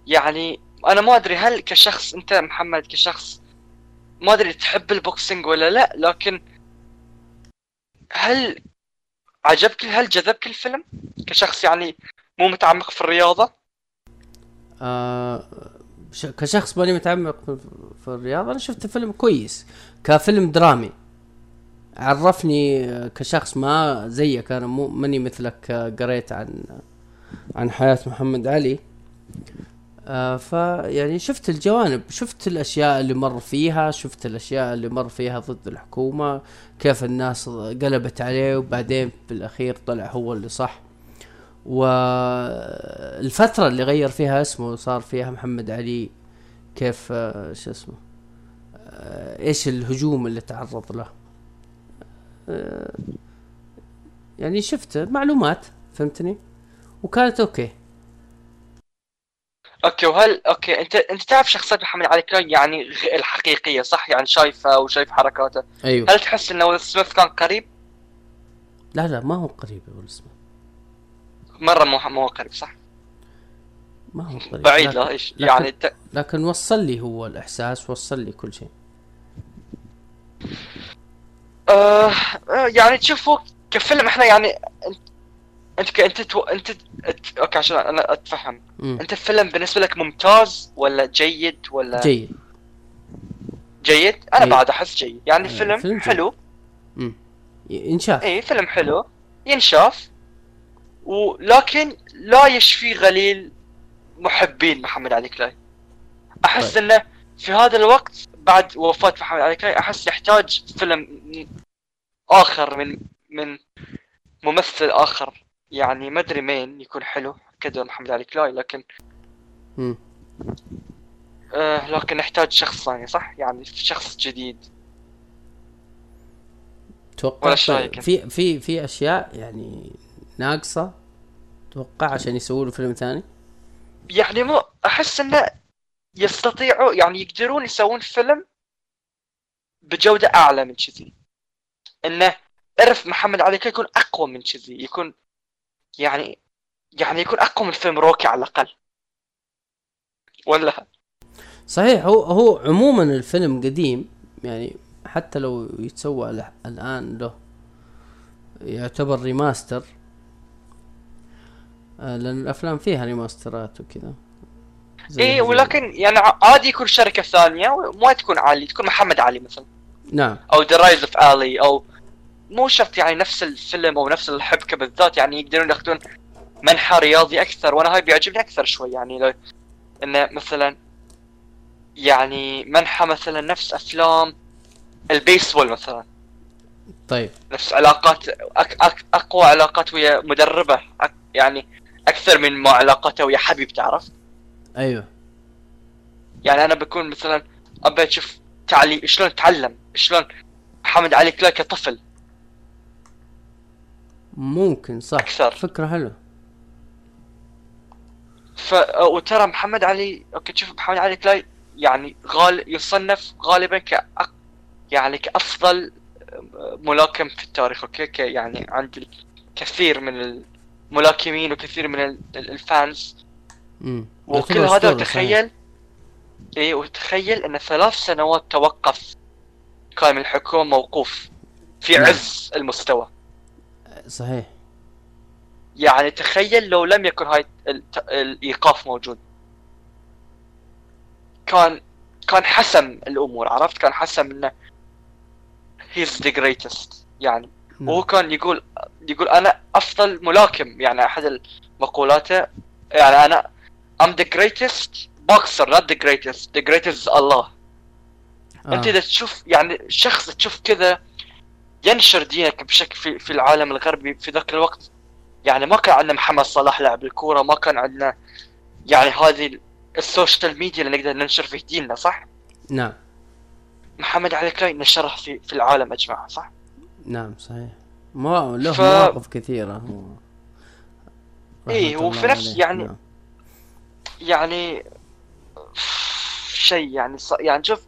S2: يعني أنا ما أدري هل كشخص أنت محمد كشخص ما أدري تحب ال boxing ولا لا لكن هل عجبك هل جذبك الفيلم كشخص يعني مو متعمق في الرياضة؟
S1: آه كشخص ماني متعمق في- الرياضة أنا شفت فيلم كويس كفيلم درامي. عرفني كشخص ما زيك أنا مو ماني مثلك آه، قريت عن عن حياة محمد علي. آه فيعني شفت الجوانب شفت الأشياء اللي مر فيها شفت الأشياء اللي مر فيها ضد الحكومة كيف الناس قلبت عليه وبعدين بالأخير طلع هو اللي صح. والفترة اللي غير فيها اسمه وصار فيها محمد علي كيف آه، شو اسمه آه، إيش الهجوم اللي تعرض له. آه، يعني شفت معلومات فهمتني؟ وكانت okay.
S2: okay وهل okay انت أنت تعرف شخصية محمد علي كلاي يعني الحقيقية صح؟ يعني شايفه وشايف حركاته.
S1: أيوه.
S2: هل تحس انه ويل سميث كان قريب؟
S1: لا لا ما هو قريب ولد اسمه
S2: مرة مو مو قريب صح؟
S1: ما هو قريب.
S2: بعيد
S1: لكن,
S2: لا إيش؟
S1: لكن-
S2: يعني ت...
S1: لكن وصل لي هو الإحساس وصل لي كل شيء.
S2: آه آه، يعني تشوفوا كفيلم إحنا يعني انت انت تو... انت okay عشان أنا اتفهم
S1: مم.
S2: انت الفيلم بالنسبة لك ممتاز ولا جيد ولا
S1: جيد
S2: جيد؟
S1: أنا.
S2: بعد احس جيد يعني
S1: آه،
S2: فيلم,
S1: فيلم.
S2: حلو
S1: مم. انشاف
S2: اي فيلم حلو ينشاف ولكن لا يشفي غليل محبين محمد علي كلاي احس
S1: طيب.
S2: إنه في هذا الوقت بعد وفاة محمد علي كلاي احس يحتاج فيلم آخر من من ممثل آخر يعني ما أدري مين يكون حلو كدور محمد علي كلاي لكن. آه لكن نحتاج شخص ثاني صح؟ يعني شخص جديد.
S1: توقع؟ في في في أشياء يعني ناقصة توقع عشان يسووا له فيلم ثاني
S2: يعني مو أحس إنه يستطيعوا يعني يقدرون يسوون فيلم بجودة أعلى من كذي. إنه اعرف محمد علي كي يكون أقوى من كذي يكون يعني يعني يكون أقوى من فيلم روكي على الأقل. ولا؟
S1: صحيح هو هو عموما الفيلم قديم يعني حتى لو يتسوى الآن له يعتبر remaster آه، لأن الأفلام فيها remaster ات وكذا.
S2: إيه
S1: زي-
S2: ولكن يعني عادي يكون شركة ثانية وما تكون علي تكون محمد علي مثلا.
S1: نعم.
S2: أو The Rise of Ali أو مو شرط يعني نفس الفيلم أو نفس الحبكة بالذات يعني يقدرون ياخذون منحى رياضي أكثر وأنا هاي بيعجبني أكثر شوي يعني لو إنه مثلا يعني منحى مثلا نفس أفلام البيسبول مثلا.
S1: طيب.
S2: نفس علاقات أك أك أقوى علاقات ويا مدربه أك يعني أكثر من ما علاقته ويا حبيبته عرفت
S1: أيوه.
S2: يعني أنا بكون مثلا ابى أشوف تعليم شلون تعلم شلون محمد علي كلاي كطفل؟
S1: ممكن صح
S2: أكثر.
S1: فكرة حلوة
S2: ف وترى محمد علي okay تشوف محمد علي كلاي يعني غال يصنف غالبا ك يعني كأفضل ملاكم في التاريخ okay ك يعني عند كثير من الملاكمين وكثير من ال- ال- ال
S1: fans
S2: وكل هذا
S1: أسطورة، صحيح.
S2: وتخيل وتخيل إن ثلاث سنوات توقف كان من الحكومة موقوف في
S1: نعم.
S2: عز المستوى
S1: صحيح.
S2: يعني تخيل لو لم يكن هاي الإيقاف موجود. كان كان حسم الأمور عرفت؟ كان حسم إنه he's the greatest يعني
S1: نعم.
S2: وهو كان يقول يقول أنا أفضل ملاكم. يعني أحد مقولاته يعني أنا I'm the greatest boxer not the greatest. The greatest is الله
S1: آه.
S2: أنت إذا تشوف يعني شخص تشوف كذا ينشر دينك بشكل في, في العالم الغربي في ذاك الوقت يعني ما كان عندنا محمد صلاح لاعب الكورة ما كان عندنا يعني هذه ال social media اللي نقدر ننشر فيه ديننا صح؟
S1: نعم
S2: محمد علي كلاي نشره في في العالم اجمع صح؟
S1: نعم صحيح ما له
S2: ف-
S1: مواقف كثيرة هو رحمة
S2: وفي نفس. يعني-
S1: نعم.
S2: يعني شيء يعني ص... يعني شوف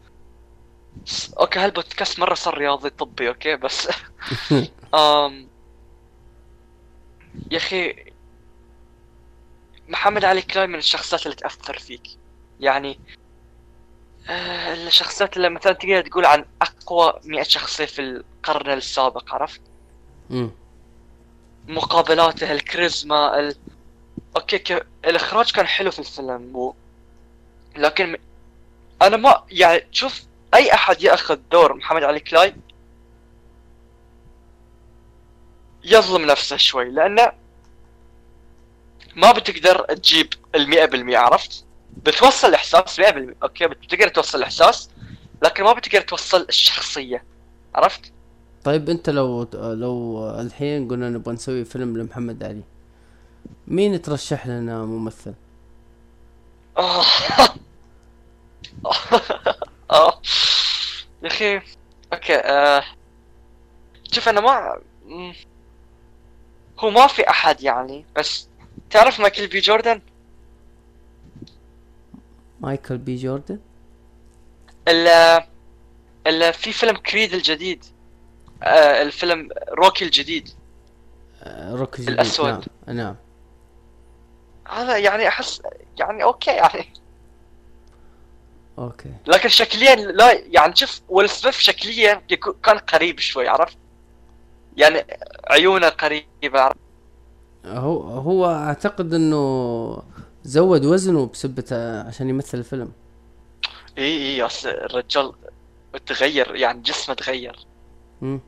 S2: okay هال podcast مرة صار رياضي طبي أوكي؟ بس [laughs] آم... يا أخي محمد علي كلاي من الشخصيات اللي تأثر فيك. يعني آه، الشخصيات اللي مثلا تقدر تقول عن أقوى 100 شخصية في القرن السابق عرفت. مقابلاته الكاريزما ال... okay ك... الإخراج كان حلو في الفيلم و... لكن أنا ما يعني شوف أي أحد يأخذ دور محمد علي كلاي يظلم نفسه شوي لأنه ما بتقدر تجيب المئة بالمئة عرفت؟ بتوصل الإحساس 100% okay؟ بتقدر توصل الإحساس لكن ما بتقدر توصل الشخصية عرفت؟
S1: طيب أنت لو لو الحين قلنا نبغى نسوي فيلم لمحمد علي مين ترشح لنا ممثل؟ [laughs]
S2: آه. يا أخي okay آه. شوف أنا ما. هو ما في أحد يعني بس تعرف مايكل بي جوردن
S1: مايكل بي جوردن؟
S2: الا الا في فيلم كريد الجديد آه الفيلم روكي الجديد
S1: آه، روكي الجديد
S2: الأسود.
S1: نعم نعم
S2: هذا يعني أحس يعني okay يعني
S1: okay.
S2: لكن شكليا لا يعني شوف ويل سميث شكليا كان قريب شوي عرفت؟ يعني عيونه قريبة عرفت؟
S1: هو هو أعتقد إنه زود وزنه بسبة عشان يمثل الفيلم.
S2: إي إي yes الرجال تغير يعني جسمه تغير.
S1: مم.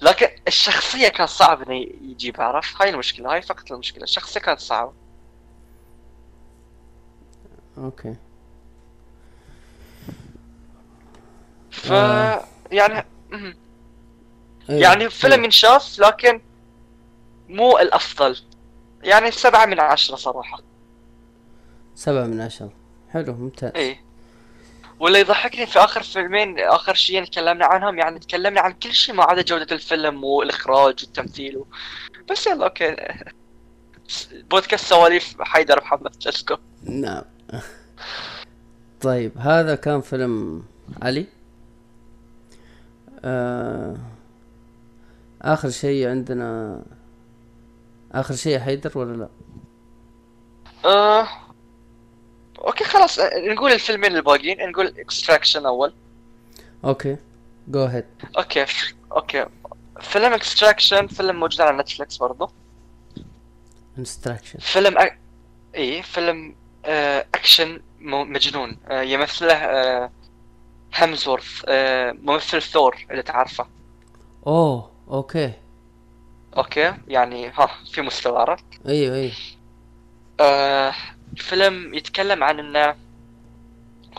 S2: لكن الشخصية كان صعب إنه يجيبها عرفت؟ هاي المشكلة هاي فقط المشكلة الشخصية كانت صعبة.
S1: أوكي.
S2: ف
S1: آه.
S2: يعني.
S1: أيوة.
S2: يعني فيلم. ينشاف لكن مو الأفضل يعني سبعة من عشرة صراحة
S1: سبعة من عشرة حلو ممتاز
S2: إيه واللي يضحكني في آخر فيلمين آخر شيء تكلمنا عنهم يعني تكلمنا عن كل شيء ما عدا جودة الفيلم والإخراج والتمثيل و... بس يلا okay podcast سواليف حيدر محمد let's
S1: نعم طيب هذا كان فيلم علي آخر شيء عندنا آخر شيء حيدر ولا لا؟
S2: آه... okay خلاص آه، نقول الفيلمين الباقيين نقول Extraction
S1: أول. okay go
S2: ahead okay okay. فيلم Extraction فيلم موجود على نتفلكس برضو.
S1: Extraction
S2: فيلم أ... إيه فيلم آه أكشن مجنون. آه يمثله آه هيمسورث آه ممثل ثور اللي تعرفه.
S1: oh okay.
S2: okay يعني ها في مستوى عرفت؟
S1: أيوه أيوه.
S2: آه فيلم يتكلم عن إنه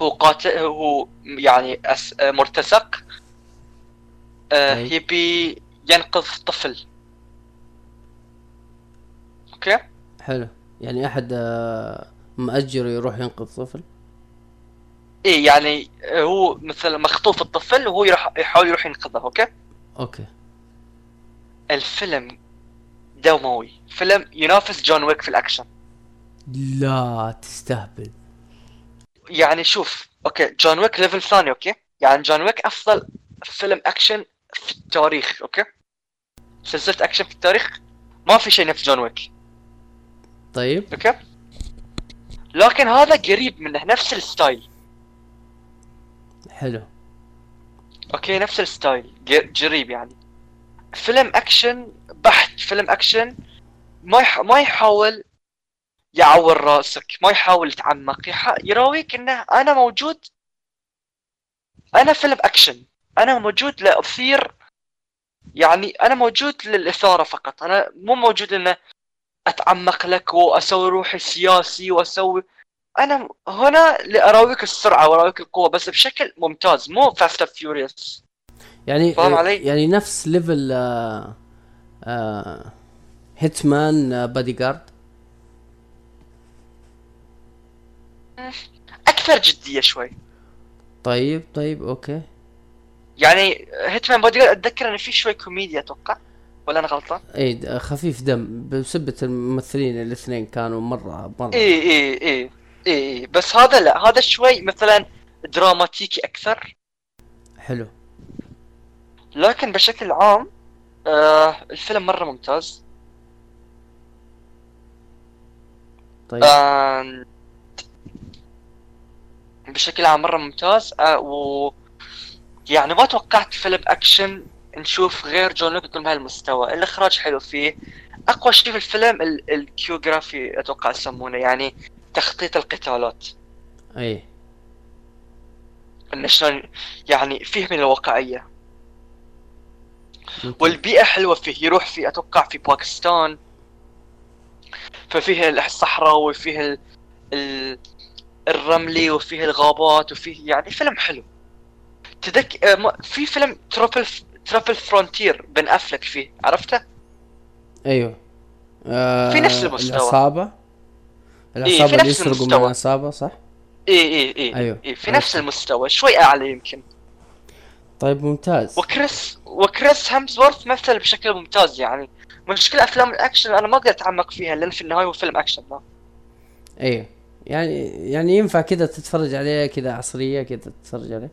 S2: هو قاتل هو يعني أس... مرتزق آه. يبي ينقذ طفل. أوكي؟
S1: حلو. يعني أحد آه، مأجر يروح ينقذ طفل؟
S2: إيه يعني هو مثلا مخطوف الطفل وهو يروح يحاول يروح ينقذه okay؟
S1: okay.
S2: الفيلم دموي فيلم ينافس جون ويك في الأكشن.
S1: لا تستهبل.
S2: يعني شوف okay جون ويك level ثاني okay؟ يعني جون ويك أفضل فيلم أكشن في التاريخ okay؟ سلسلة أكشن في التاريخ ما في شيء نفس جون ويك.
S1: طيب.
S2: okay؟ لكن هذا قريب منه نفس ال style.
S1: حلو.
S2: okay نفس ال style. ج- قريب يعني. فيلم أكشن بحت. فيلم أكشن ما يح... ما يحاول يعور رأسك ما يحاول يتعمق. يح... يراويك إنه أنا موجود. أنا فيلم أكشن. أنا موجود لأثير يعني أنا موجود للإثارة فقط. أنا مو موجود إنه أتعمق لك وأسوي روحي سياسي وأسوي أنا هنا لأراويك السرعة وأراويك القوة بس بشكل ممتاز مو Fast Furious
S1: يعني
S2: فاهم
S1: آه،
S2: علي؟
S1: يعني نفس level آه آه Hitman Bodyguard
S2: أكثر جدية شوي.
S1: طيب طيب okay.
S2: يعني Hitman Body أتذكر انه في شوي كوميديا أتوقع. ولا أنا غلطان؟
S1: إي خفيف دم بسبة الممثلين الاثنين كانوا مرة مرة.
S2: إي إي إي. اي اي بس هذا لا هذا شوي مثلا دراماتيكي أكثر.
S1: حلو.
S2: لكن بشكل عام آه الفيلم مرة ممتاز.
S1: طيب.
S2: آه بشكل عام مرة ممتاز. آه و يعني ما توقعت فيلم أكشن نشوف غير جون ويك يكون بهالمستوى. الإخراج حلو فيه. أقوى شيء في الفيلم ال- ال choreography أتوقع يسمونه. يعني تخطيط القتالات.
S1: إي.
S2: انه شلون يعني فيه من الواقعيه. والبيئة حلوة فيه يروح في أتوقع في باكستان. ففيه الصحراء وفيه ال... ال... الرملي وفيه الغابات وفيه يعني فيلم حلو. تذك آه، في فيلم Triple Triple Frontier بن أفلك فيه عرفته؟
S1: أيوه. آه
S2: في نفس المستوى.
S1: العصابة
S2: إيه، في
S1: اللي يسرقوا من. العصابة صح؟
S2: اي اي اي
S1: أيوه.
S2: إيه في نفس. المستوى شوي أعلى يمكن
S1: طيب ممتاز
S2: وكريس وكريس هامسورث مثل بشكل ممتاز يعني مشكلة أفلام الأكشن أنا ما أقدر أتعمق فيها لأن في النهاية هو فيلم أكشن ما.
S1: أيوه يعني يعني ينفع كذا تتفرج عليه كذا عصرية كذا تتفرج عليه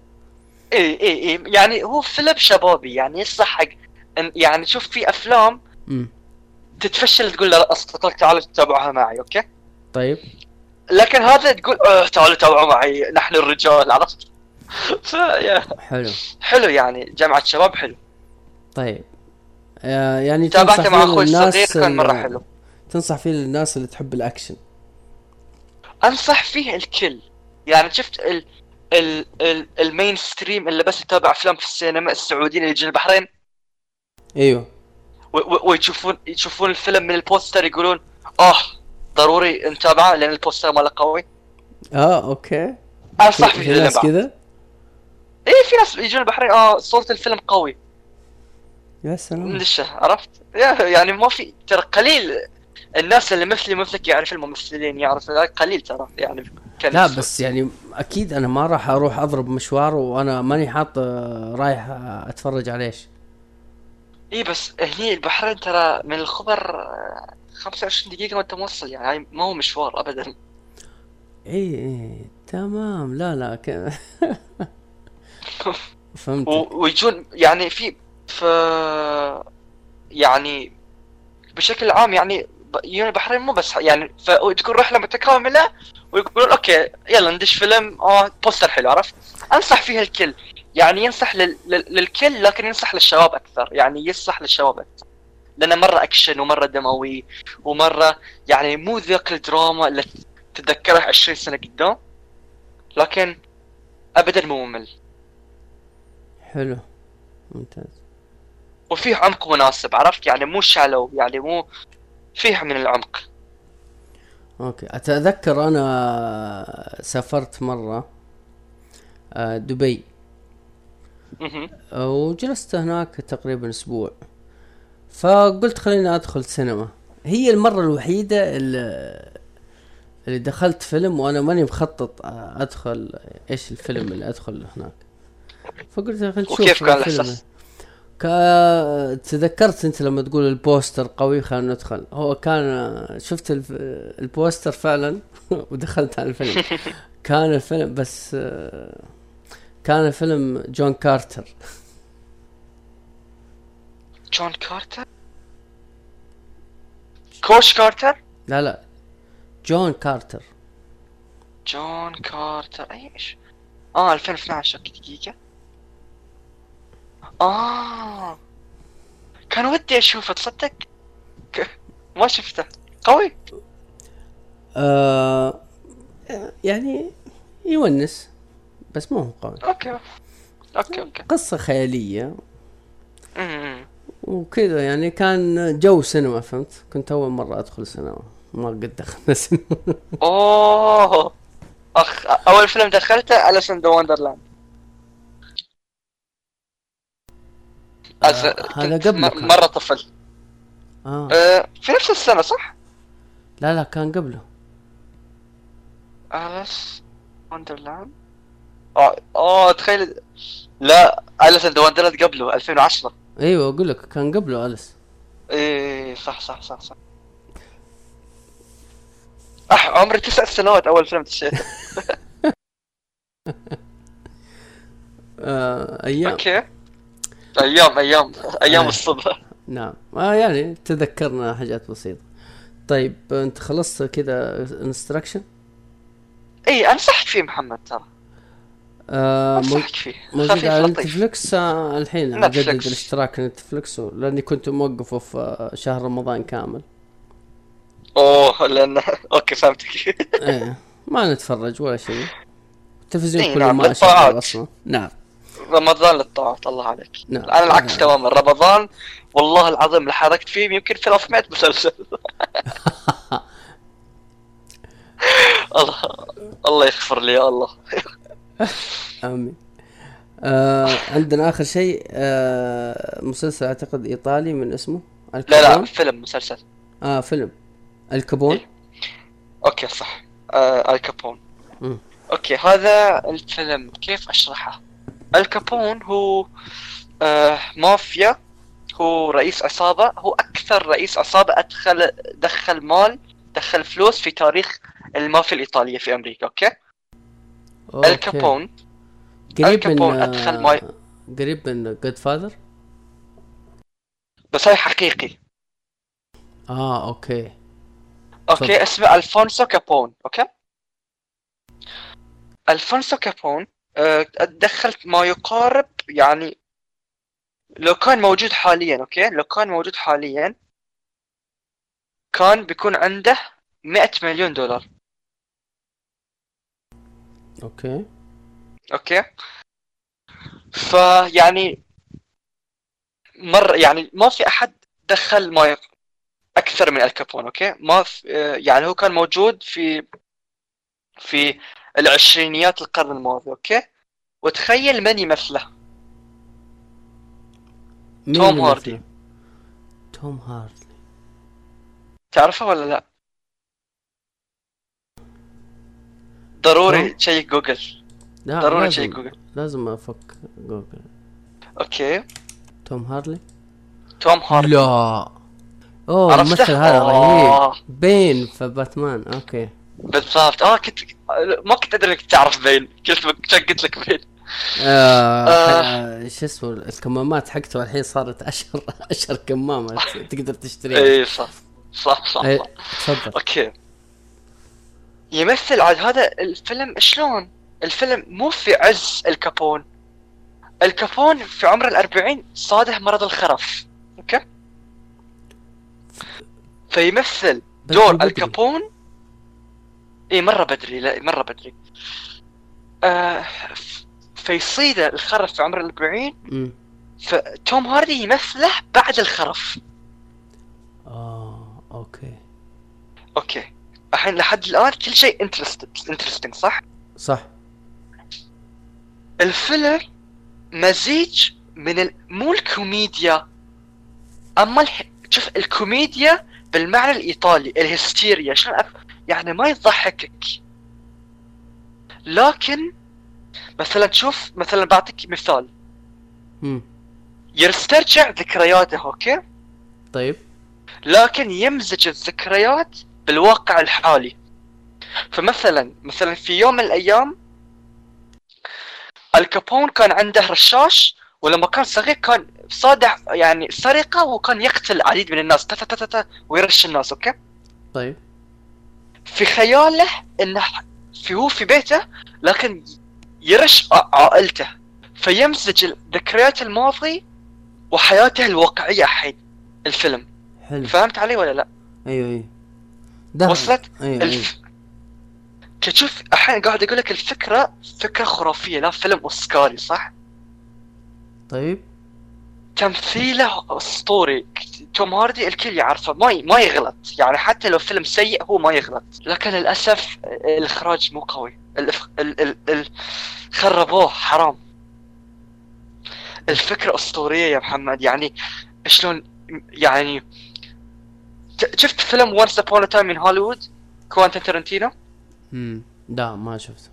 S2: اي اي اي يعني هو فيلم شبابي يعني يصح حق يعني شوف في أفلام
S1: امم
S2: تتفشل تقول لاصدقائك تعالوا تتابعوها معي okay
S1: طيب.
S2: لكن هذا تقول أه تعالوا تابعوا معي نحن الرجال عرفت؟ فيا
S1: حلو.
S2: حلو يعني جمعة شباب حلو.
S1: طيب. آه يعني
S2: تابعته مع
S1: أخوي
S2: الصغير كان مرة
S1: ال-
S2: حلو.
S1: تنصح فيه للناس اللي تحب الأكشن.
S2: أنصح فيه الكل. يعني شفت ال ال ال ال mainstream اللي بس يتابع أفلام في السينما السعوديين اللي يجون البحرين؟ أيوه. ويشوفون يشوفون الفيلم من البوستر يقولون آه ضروري نتابعه لأن البوستر ماله قوي.
S1: آه okay.
S2: أنصح
S1: في
S2: فيه
S1: في ناس كذا
S2: إيه في ناس يجون البحرين آه صورة الفيلم قوي.
S1: يا سلام.
S2: ندشه عرفت؟ يعني ما في ترى قليل الناس اللي مثلي مثلك يعرف الممثلين يعرف قليل ترى يعني
S1: لا بس يعني أكيد أنا ما راح أروح أضرب مشوار وأنا ماني حاط آه، رايح آه، أتفرج على إيش.
S2: اي بس هني البحرين ترى من الخبر آه، 25 دقيقة وأنت موصل يعني ما هو مشوار ابدا.
S1: إي إي تمام. لا لا ك... [laughs] فهمت
S2: و- ويجون يعني في ف يعني بشكل عام يعني يجون البحرين مو بس يعني فتكون رحلة متكاملة ويقولون okay يلا ندش فيلم آه بوستر حلو عرفت؟ أنصح فيها الكل يعني ينصح لل... لل... للكل لكن ينصح للشباب أكثر يعني ينصح للشباب أكثر. لأنه مرة اكشن ومرة دموي ومرة يعني مو ذاك الدراما اللي تتذكرها 20 سنة قدام لكن ابدا مو ممل.
S1: حلو. ممتاز.
S2: وفيه عمق مناسب عرفت؟ يعني مو شالو يعني مو فيه من العمق.
S1: أوكي. أتذكر أنا سافرت مرة آه، دبي. وجلست هناك تقريبا أسبوع. فقلت خليني أدخل سينما هي المرة الوحيدة اللي, اللي دخلت فيلم وأنا ماني مخطط أدخل إيش الفيلم اللي أدخل هناك. فقلت خلينا نشوف
S2: وكيف كان؟
S1: كا تذكرت أنت لما تقول البوستر قوي خلينا ندخل. هو كان شفت الف- البوستر فعلا؟ [laughs] ودخلت على الفيلم. [laughs] كان الفيلم بس كان الفيلم جون كارتر.
S2: جون كارتر Coach Carter
S1: لا لا. جون كارتر
S2: جون كارتر إيش؟ آه 2012 okay دقيقة. آه. كان ودي أشوفه تصدق؟ ما شفته. قوي.
S1: آه يعني يونس بس مو هو قوي.
S2: okay. okay okay.
S1: قصة خيالية. وكذا يعني كان جو سينما فهمت؟ كنت أول مرة أدخل سينما. ما قد دخلنا سينما. [laughs]
S2: أوه! أخ أول فيلم دخلته Alice in the Wonderland.
S1: آه، هذا قبله كان.
S2: مرة طفل.
S1: آه.
S2: آه في نفس السنة صح؟
S1: لا لا كان قبله.
S2: Alice Wonderland؟ آه آه تخيل. لا Alice in the Wonderland قبله 2010
S1: أيوه أقول لك كان قبله Alice.
S2: إيه صح صح صح صح. أح عمري تسع سنوات أول فيلم دشيته [laughs]
S1: آه أيام.
S2: okay. أيام أيام أيام
S1: آه.
S2: الصبح
S1: نعم. آه يعني تذكرنا حاجات بسيطة. طيب أنت خلصت كذا Extraction
S2: اي أنصحك فيه محمد ترى.
S1: آه موجود على Netflix آه الحين
S2: Netflix.
S1: اجدد الاشتراك Netflix لاني كنت موقفه في آه، شهر رمضان كامل.
S2: أوه لأن okay فهمتك. [laughs]
S1: إيه ما نتفرج ولا شيء. التلفزيون
S2: إيه،
S1: كله
S2: نعم،
S1: ما. شغال أصلا. نعم.
S2: رمضان للطاعات الله عليك.
S1: نعم
S2: أنا العكس
S1: آه.
S2: تماما. رمضان والله العظيم اللي حركت فيه يمكن 300 مسلسل. [laughs] [laughs] الله الله يغفر لي يا الله. [laughs]
S1: امين. آه عندنا آخر شيء آه مسلسل أعتقد إيطالي من اسمه؟
S2: لا
S1: الكابون؟
S2: لا فيلم مسلسل.
S1: آه فيلم. الكابون؟
S2: إيه. okay صح. آه الكابون. okay هذا الفيلم كيف أشرحه؟ الكابون هو آه مافيا. هو رئيس عصابة. هو أكثر رئيس عصابة أدخل دخل مال دخل فلوس في تاريخ المافيا الإيطالية في أمريكا
S1: okay.
S2: الكابون
S1: قريب من
S2: أدخل ماي-
S1: قريب من Godfather
S2: بس هاي حقيقي.
S1: آه okay.
S2: okay اسمه ألفونسو كابون okay؟ ألفونسو كابون آه، دخلت ما يقارب يعني لو كان موجود حاليا okay؟ لو كان موجود حاليا كان بيكون عنده 100 مليون دولار.
S1: Okay.
S2: Okay. فيعني مر يعني ما في أحد دخل ما يق... أكثر من الكابون okay؟ ما في... يعني هو كان موجود في في العشرينيات القرن الماضي أوكي؟ وتخيل من يمثله؟ توم هاردي.
S1: توم هاردي.
S2: تعرفه ولا لا؟ ضروري؟ check Google.
S1: لا
S2: ضروري check
S1: لازم.
S2: جوجل.
S1: لازم أشيك Google.
S2: Okay.
S1: توم هارلي؟
S2: توم هاردي
S1: لا.
S2: أوه؟
S1: الممثل هذا
S2: آه.
S1: رهيب بين في باتمان. Okay.
S2: بالضبط. آه كنت ما كنت أدري إنك تعرف بين. قلت قلت لك بين؟
S1: آه
S2: آه.
S1: آه. شو اسمه الكمامات حقته الحين صارت اشهر [laughs] أشهر كمامة. تقدر تشتريها.
S2: اي صح. صح صح,
S1: إيه،
S2: صح.
S1: تفضل.
S2: Okay. يمثل عاد هذا الفيلم شلون؟ الفيلم مو في عز الكابون. الكابون في عمر الأربعين صاده مرض الخرف. Okay؟ فيمثل دور. الكابون. اي مرة بدري لا مرة بدري. آه فيصيده الخرف في عمر الأربعين. فتوم هاردي يمثله بعد الخرف.
S1: آه okay.
S2: Okay. الحين لحد الآن كل شيء interesting صح؟
S1: صح.
S2: الفيلم مزيج من ال... مو الكوميديا أما الح... شوف الكوميديا بالمعنى الإيطالي الهستيريا شلون أف... يعني ما يضحكك. لكن مثلا تشوف مثلا بعطيك مثال.
S1: مم.
S2: يسترجع ذكرياته okay؟
S1: طيب.
S2: لكن يمزج الذكريات بالواقع الحالي. فمثلا مثلا في يوم من الأيام الكابون كان عنده رشاش ولما كان صغير كان صادع يعني سرقة وكان يقتل العديد من الناس تا تا تا تا ويرش الناس okay؟
S1: طيب.
S2: في خياله إنه في هو في بيته لكن يرش عائلته. فيمزج ذكريات الماضي وحياته الواقعية الحين الفيلم.
S1: حلو.
S2: فهمت علي ولا لا؟
S1: أيوه أيوه. ده
S2: وصلت؟
S1: أيوه أيوه
S2: الف... تشوف الحين قاعد أقول لك الفكرة فكرة خرافية لا فيلم أوسكاري صح؟
S1: طيب.
S2: تمثيله أسطوري. توم هاردي الكل يعرفه. ما ي... ما يغلط. يعني حتى لو فيلم سيء هو ما يغلط. لكن للأسف الإخراج مو قوي. ال... ال... ال... خربوه. حرام. الفكرة أسطورية يا محمد. يعني شلون؟ يعني شفت فيلم Once a time in Hollywood Quentin Tarantino
S1: امم لا ما شفته.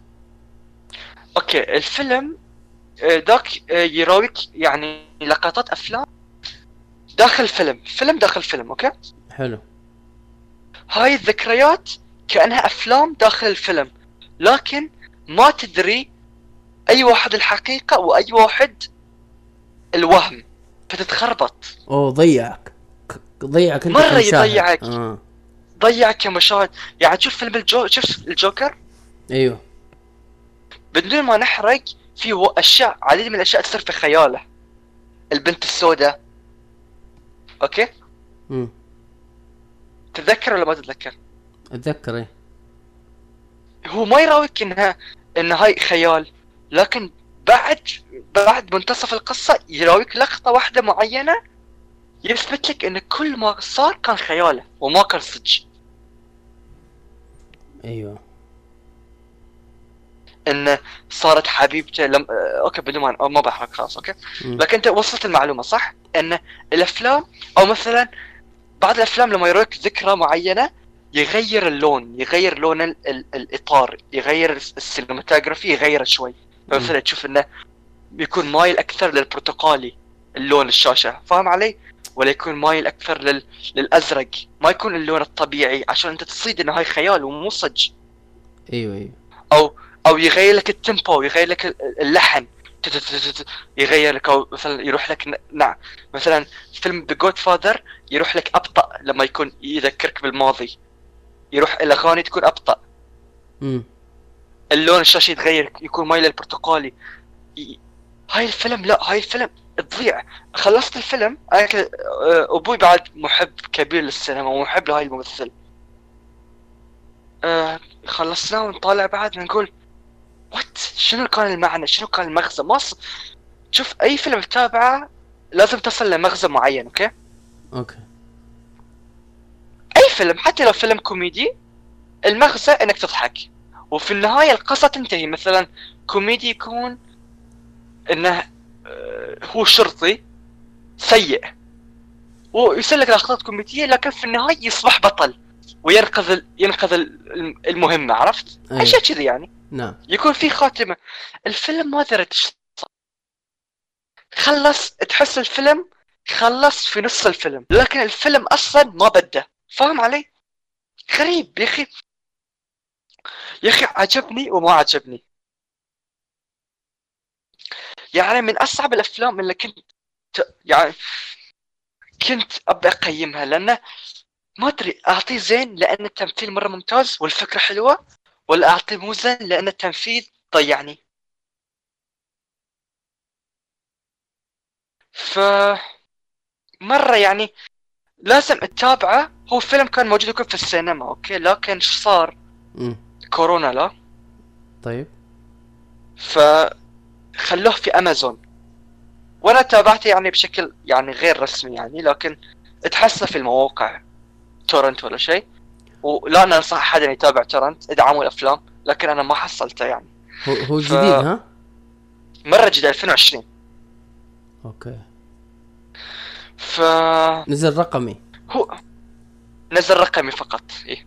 S2: okay الفيلم آه، ذاك آه، يراويك يعني لقطات أفلام داخل فيلم فيلم داخل فيلم okay؟
S1: حلو.
S2: هاي الذكريات كأنها أفلام داخل الفيلم لكن ما تدري أي واحد الحقيقة وأي واحد الوهم فتتخربط
S1: أوه ضيعك. ضيعك انت كمشاهد.
S2: يضيعك.
S1: آه.
S2: ضيعك كمشاهد. يعني تشوف فيلم الجو شفت الجوكر؟
S1: أيوه.
S2: بدون ما نحرق في أشياء عديد من الأشياء تصير في خياله. البنت السوداء. أوكي؟
S1: امم
S2: تتذكر ولا ما تتذكر؟
S1: أتذكر إيه.
S2: هو ما يراويك انها إن هاي خيال. لكن بعد بعد منتصف القصة يراويك لقطة واحدة معينة يثبت لك إن كل ما صار كان خياله وما كان صدق
S1: أيوه
S2: إن صارت حبيبته لم... آه، okay بدون ما ما بحرق خلاص okay
S1: مم.
S2: لكن أنت وصلت المعلومة صح؟ إن الأفلام أو مثلا بعض الأفلام لما يرويك ذكرى معينة يغير اللون يغير لون ال... ال... الإطار يغير الس- ال cinematography يغيره شوي فمثلا تشوف إنه بيكون مايل أكثر للبرتقالي اللون الشاشة فاهم علي؟ ولا يكون مايل أكثر لل... للأزرق ما يكون اللون الطبيعي عشان أنت تصيد إنه هاي خيال ومو صج.
S1: أيوه أيوه.
S2: أو أو يغير لك ال tempo يغير لك ال- اللحن. يغير لك أو مثلا يروح لك نعم مثلا فيلم The Godfather يروح لك أبطأ لما يكون يذكرك بالماضي. يروح الاغاني تكون أبطأ.
S1: امم
S2: اللون الشاشة يتغير يكون مايل البرتقالي هاي الفيلم لا هاي الفيلم تضيع. خلصت الفيلم أنا كده- آه، أبوي بعد محب كبير للسينما ومحب لهاي الممثل. آه، خلصناه ونطالع بعد نقول what شنو كان المعنى؟ شنو كان المغزى؟ ما ص... شوف أي فيلم تتابعه لازم تصل لمغزى معين okay؟
S1: Okay.
S2: أي فيلم حتى لو فيلم كوميدي المغزى إنك تضحك. وفي النهاية القصة تنتهي. مثلا كوميدي يكون إنه هو شرطي سيء ويصير لك لقطات كوميدية لكن في النهاية يصبح بطل وينقذ ال- ينقذ ال- المهمة عرفت؟
S1: أيوة.
S2: أشياء كذي يعني
S1: نعم
S2: يكون في خاتمة الفيلم ما درت. خلص تحس الفيلم خلص في نص الفيلم لكن الفيلم أصلا ما بده فاهم علي؟ غريب يا أخي يا أخي عجبني وما عجبني يعني من أصعب الأفلام اللي كنت يعني كنت أبي أقيمها لأنه ما أدري أعطيه زين لأن التمثيل مرة ممتاز والفكرة حلوة ولا أعطيه مو زين لأن التنفيذ ضيعني. ف مرة يعني لازم تتابعه هو فيلم كان موجود يكون في السينما okay؟ لكن إيش صار؟ كورونا لا؟
S1: طيب.
S2: فخلوه في أمازون. وأنا تابعته يعني بشكل يعني غير رسمي يعني لكن تحصل في المواقع torrent ولا شيء. ولا أنا أنصح أحد ان يتابع torrent إدعموا الأفلام لكن أنا ما حصلته يعني.
S1: هو هو
S2: ف-
S1: جديد ها؟
S2: مرة جديد 2020
S1: أوكي.
S2: ف
S1: نزل رقمي.
S2: هو نزل رقمي فقط
S1: إيه.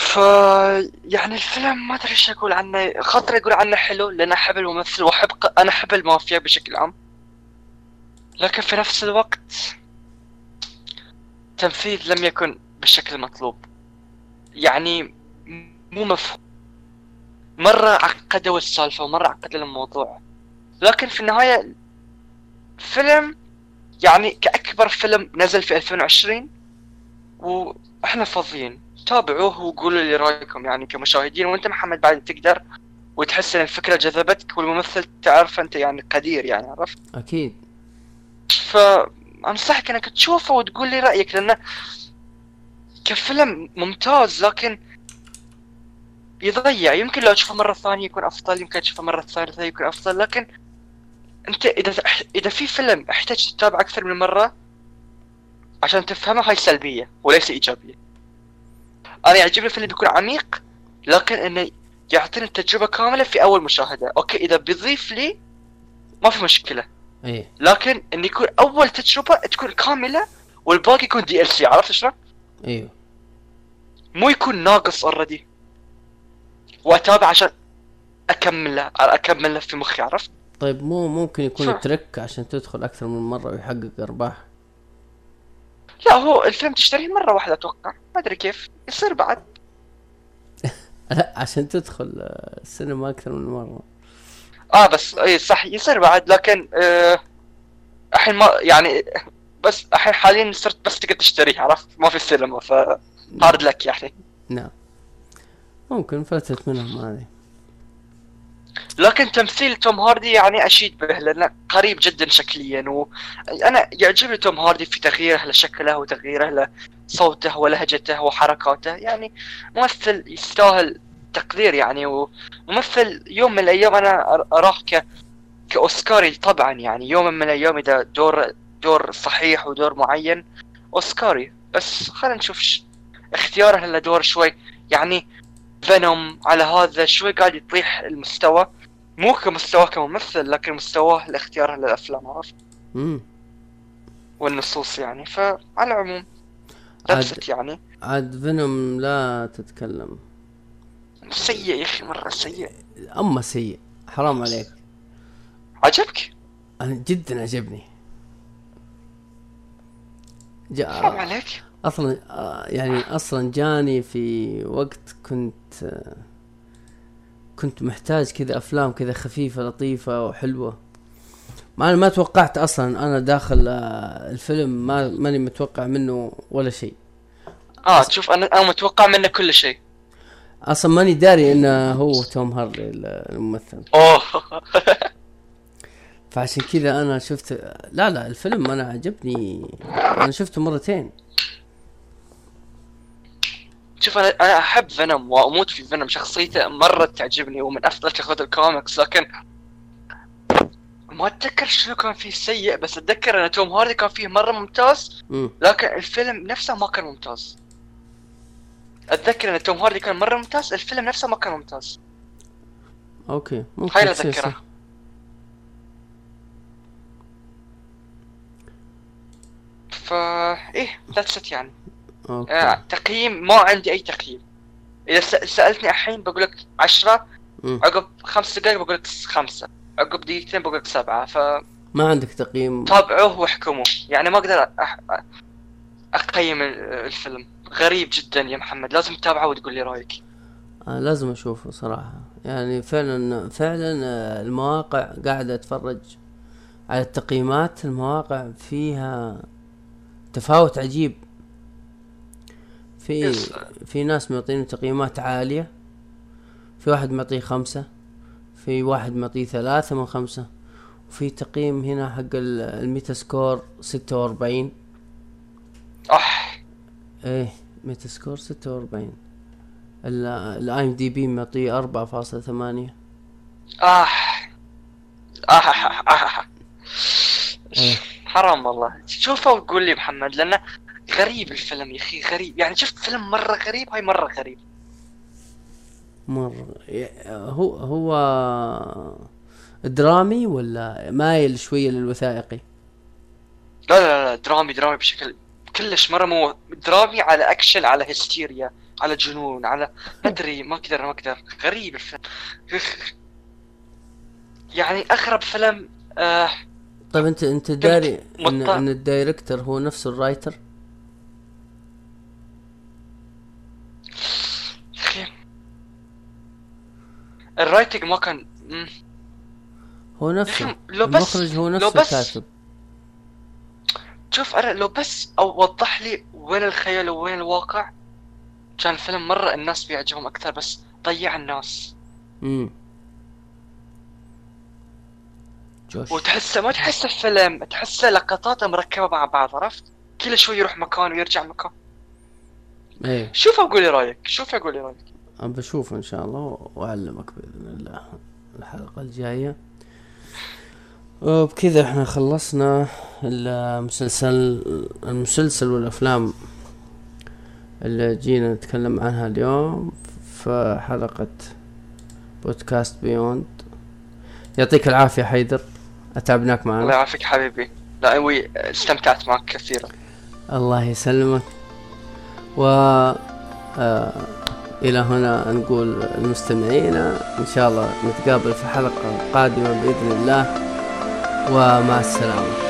S2: ف يعني الفيلم ما أدري إيش أقول عنه. خاطر أقول عنه حلو لأن أحب الممثل وأحب. أنا أحب المافيا بشكل عام. لكن في نفس الوقت تنفيذ لم يكن بالشكل المطلوب يعني مو مفهوم. مرة عقدوا السالفة ومرة عقدوا الموضوع. لكن في النهاية فيلم يعني كأكبر فيلم نزل في 2020 وإحنا فاضيين. تابعوه وقولوا لي رأيكم يعني كمشاهدين وأنت محمد بعد تقدر وتحس إن الفكرة جذبتك والممثل تعرف أنت يعني قدير يعني عرفت؟
S1: أكيد.
S2: فانصحك إنك تشوفه وتقول لي رأيك لأنه كفيلم ممتاز لكن يضيع. يمكن لو تشوفه مرة ثانية يكون أفضل يمكن تشوفه مرة ثالثة يكون أفضل لكن أنت إذا إذا في فيلم احتاج تتابع أكثر من مرة عشان تفهمه هاي سلبية وليس إيجابية. أنا يعجبني الفيلم يكون عميق لكن إنه يعطيني التجربه كاملة في أول مشاهدة أوكي إذا بيضيف لي ما في مشكلة
S1: إيه
S2: لكن إنه يكون أول تجربة تكون كاملة والباقي يكون DLC عرفت شلون؟
S1: أيوه
S2: مو يكون ناقص already وأتابع عشان اكمله اكمله في مخي عرفت؟
S1: طيب مو ممكن يكون
S2: صح.
S1: ترك عشان تدخل أكثر من مرة ويحقق أرباح
S2: لا هو الفيلم تشتريه مرة واحدة أتوقع. ما أدري كيف. يصير بعد. [laughs]
S1: لا عشان تدخل آه، السينما أكثر من مرة.
S2: آه بس اي صح يصير بعد. لكن آه الحين ما يعني بس الحين حاليا صرت بس تقدر تشتريه عرفت؟ ما في السينما ف hard luck يعني.
S1: نعم. ممكن فلتت منهم هذه.
S2: لكن تمثيل توم هاردي يعني أشيد به لأنه قريب جدا شكليا وأنا يعجبني توم هاردي في تغييره لشكله وتغييره لصوته ولهجته وحركاته. يعني ممثل يستاهل تقدير يعني وممثل يوم من الأيام أنا اراه ك كأوسكاري طبعا يعني يوم من الأيام إذا دور دور صحيح ودور معين أوسكاري. بس خلينا نشوف اختياره لدور شوي. يعني فينوم على هذا شوي قاعد يطيح المستوى. مو كمستواه كممثل لكن مستواه لاختياره للأفلام عرفت؟
S1: امم
S2: والنصوص يعني. فعلى العموم it يعني.
S1: عاد فينوم لا تتكلم.
S2: سيء يا أخي مرة سيء.
S1: اما سيء. حرام عليك.
S2: عجبك؟
S1: أنا جدا عجبني.
S2: حرام
S1: جاء
S2: عليك.
S1: أصلا يعني أصلا جاني في وقت كنت كنت محتاج كذا أفلام كذا خفيفة لطيفة وحلوة. ما أنا ما توقعت أصلا أنا داخل آه، الفيلم ما ماني متوقع منه ولا شيء.
S2: آه تشوف أنا أنا متوقع منه كل شيء.
S1: أصلا ماني داري إنه هو توم هاردي الممثل.
S2: أوه. [laughs]
S1: فعشان كذا أنا شفت لا لا الفيلم أنا عجبني. أنا شفته مرتين.
S2: شوف أنا أنا أحب فينوم وأموت في فينوم شخصيته مرة تعجبني ومن أفضل شخصيات الكوميكس لكن ما أتذكر شنو كان فيه سيء بس أتذكر إن توم هاردي كان فيه مرة ممتاز لكن الفيلم نفسه ما كان ممتاز. أتذكر إن توم هاردي كان مرة ممتاز الفيلم نفسه ما كان ممتاز.
S1: okay ممكن
S2: هاي
S1: أتذكره.
S2: فا إيه that's it يعني.
S1: okay.
S2: آه تقييم ما عندي أي تقييم. إذا سألتني الحين بقول لك 10
S1: مم.
S2: عقب خمس دقائق بقول لك خمسة. عقب دقيقتين بقول لك سبعة فتابعوه
S1: ما عندك تقييم؟
S2: واحكموا يعني ما أقدر أح... أقيم ال- الفيلم. غريب جدا يا محمد. لازم تتابعه وتقول لي رأيك.
S1: آه لازم أشوفه صراحة. يعني فعلا فعلا آه، المواقع قاعدة أتفرج على التقييمات المواقع فيها تفاوت عجيب. في. في ناس معطينه تقييمات عالية. في واحد معطيه خمسة في واحد معطيه ثلاثة من خمسة. وفي تقييم هنا حق ال- ال Metascore ستة وأربعين. أح. إيه Metascore ستة وأربعين. ال IMDb معطيه أربعة فاصلة ثمانية.
S2: أح. أح. أح. أح.
S1: إيه.
S2: حرام والله. شوفه وقول لي محمد لأنه غريب الفيلم يا أخي غريب. يعني شفت فيلم مرة غريب هاي مرة غريب.
S1: مرة. ي- هو هو درامي ولا مايل شوية للوثائقي؟
S2: لا لا لا درامي درامي بشكل كلش مرة مو درامي على أكشن على هستيريا على جنون على ما أدري ما أقدر ما أقدر. غريب الفيلم. يعني أغرب فيلم آه
S1: طيب أنت أنت داري إن.
S2: إن
S1: ال director هو نفس ال
S2: writer؟ ال writing ما كان مم.
S1: هو نفسه.
S2: لو بس-
S1: المخرج هو
S2: لو
S1: نفسه
S2: بس-
S1: الكاتب
S2: شوف أنا لو بس أو وضح لي وين الخيال ووين الواقع كان الفيلم مرة الناس بيعجبهم أكثر بس ضيع الناس.
S1: امم
S2: وتحسه ما تحسه فيلم تحسه لقطات مركبة مع بعض عرفت؟ كل شوي يروح مكان ويرجع مكان.
S1: إيه.
S2: شوف أقول لي رأيك شوف أقول لي رايك
S1: بشوف إن شاء الله وأعلمك بإذن الله الحلقة الجاية. وبكذا إحنا خلصنا المسلسل المسلسل والأفلام اللي جينا نتكلم عنها اليوم في حلقة بودكاست بيوند يعطيك العافية حيدر أتعبناك
S2: الله
S1: معنا
S2: يعافيك حبيبي. لا استمتعت معك كثيرا.
S1: الله يسلمك. و آه، إلى هنا نقول المستمعين إن شاء الله نتقابل في حلقة قادمة بإذن الله ومع السلامة.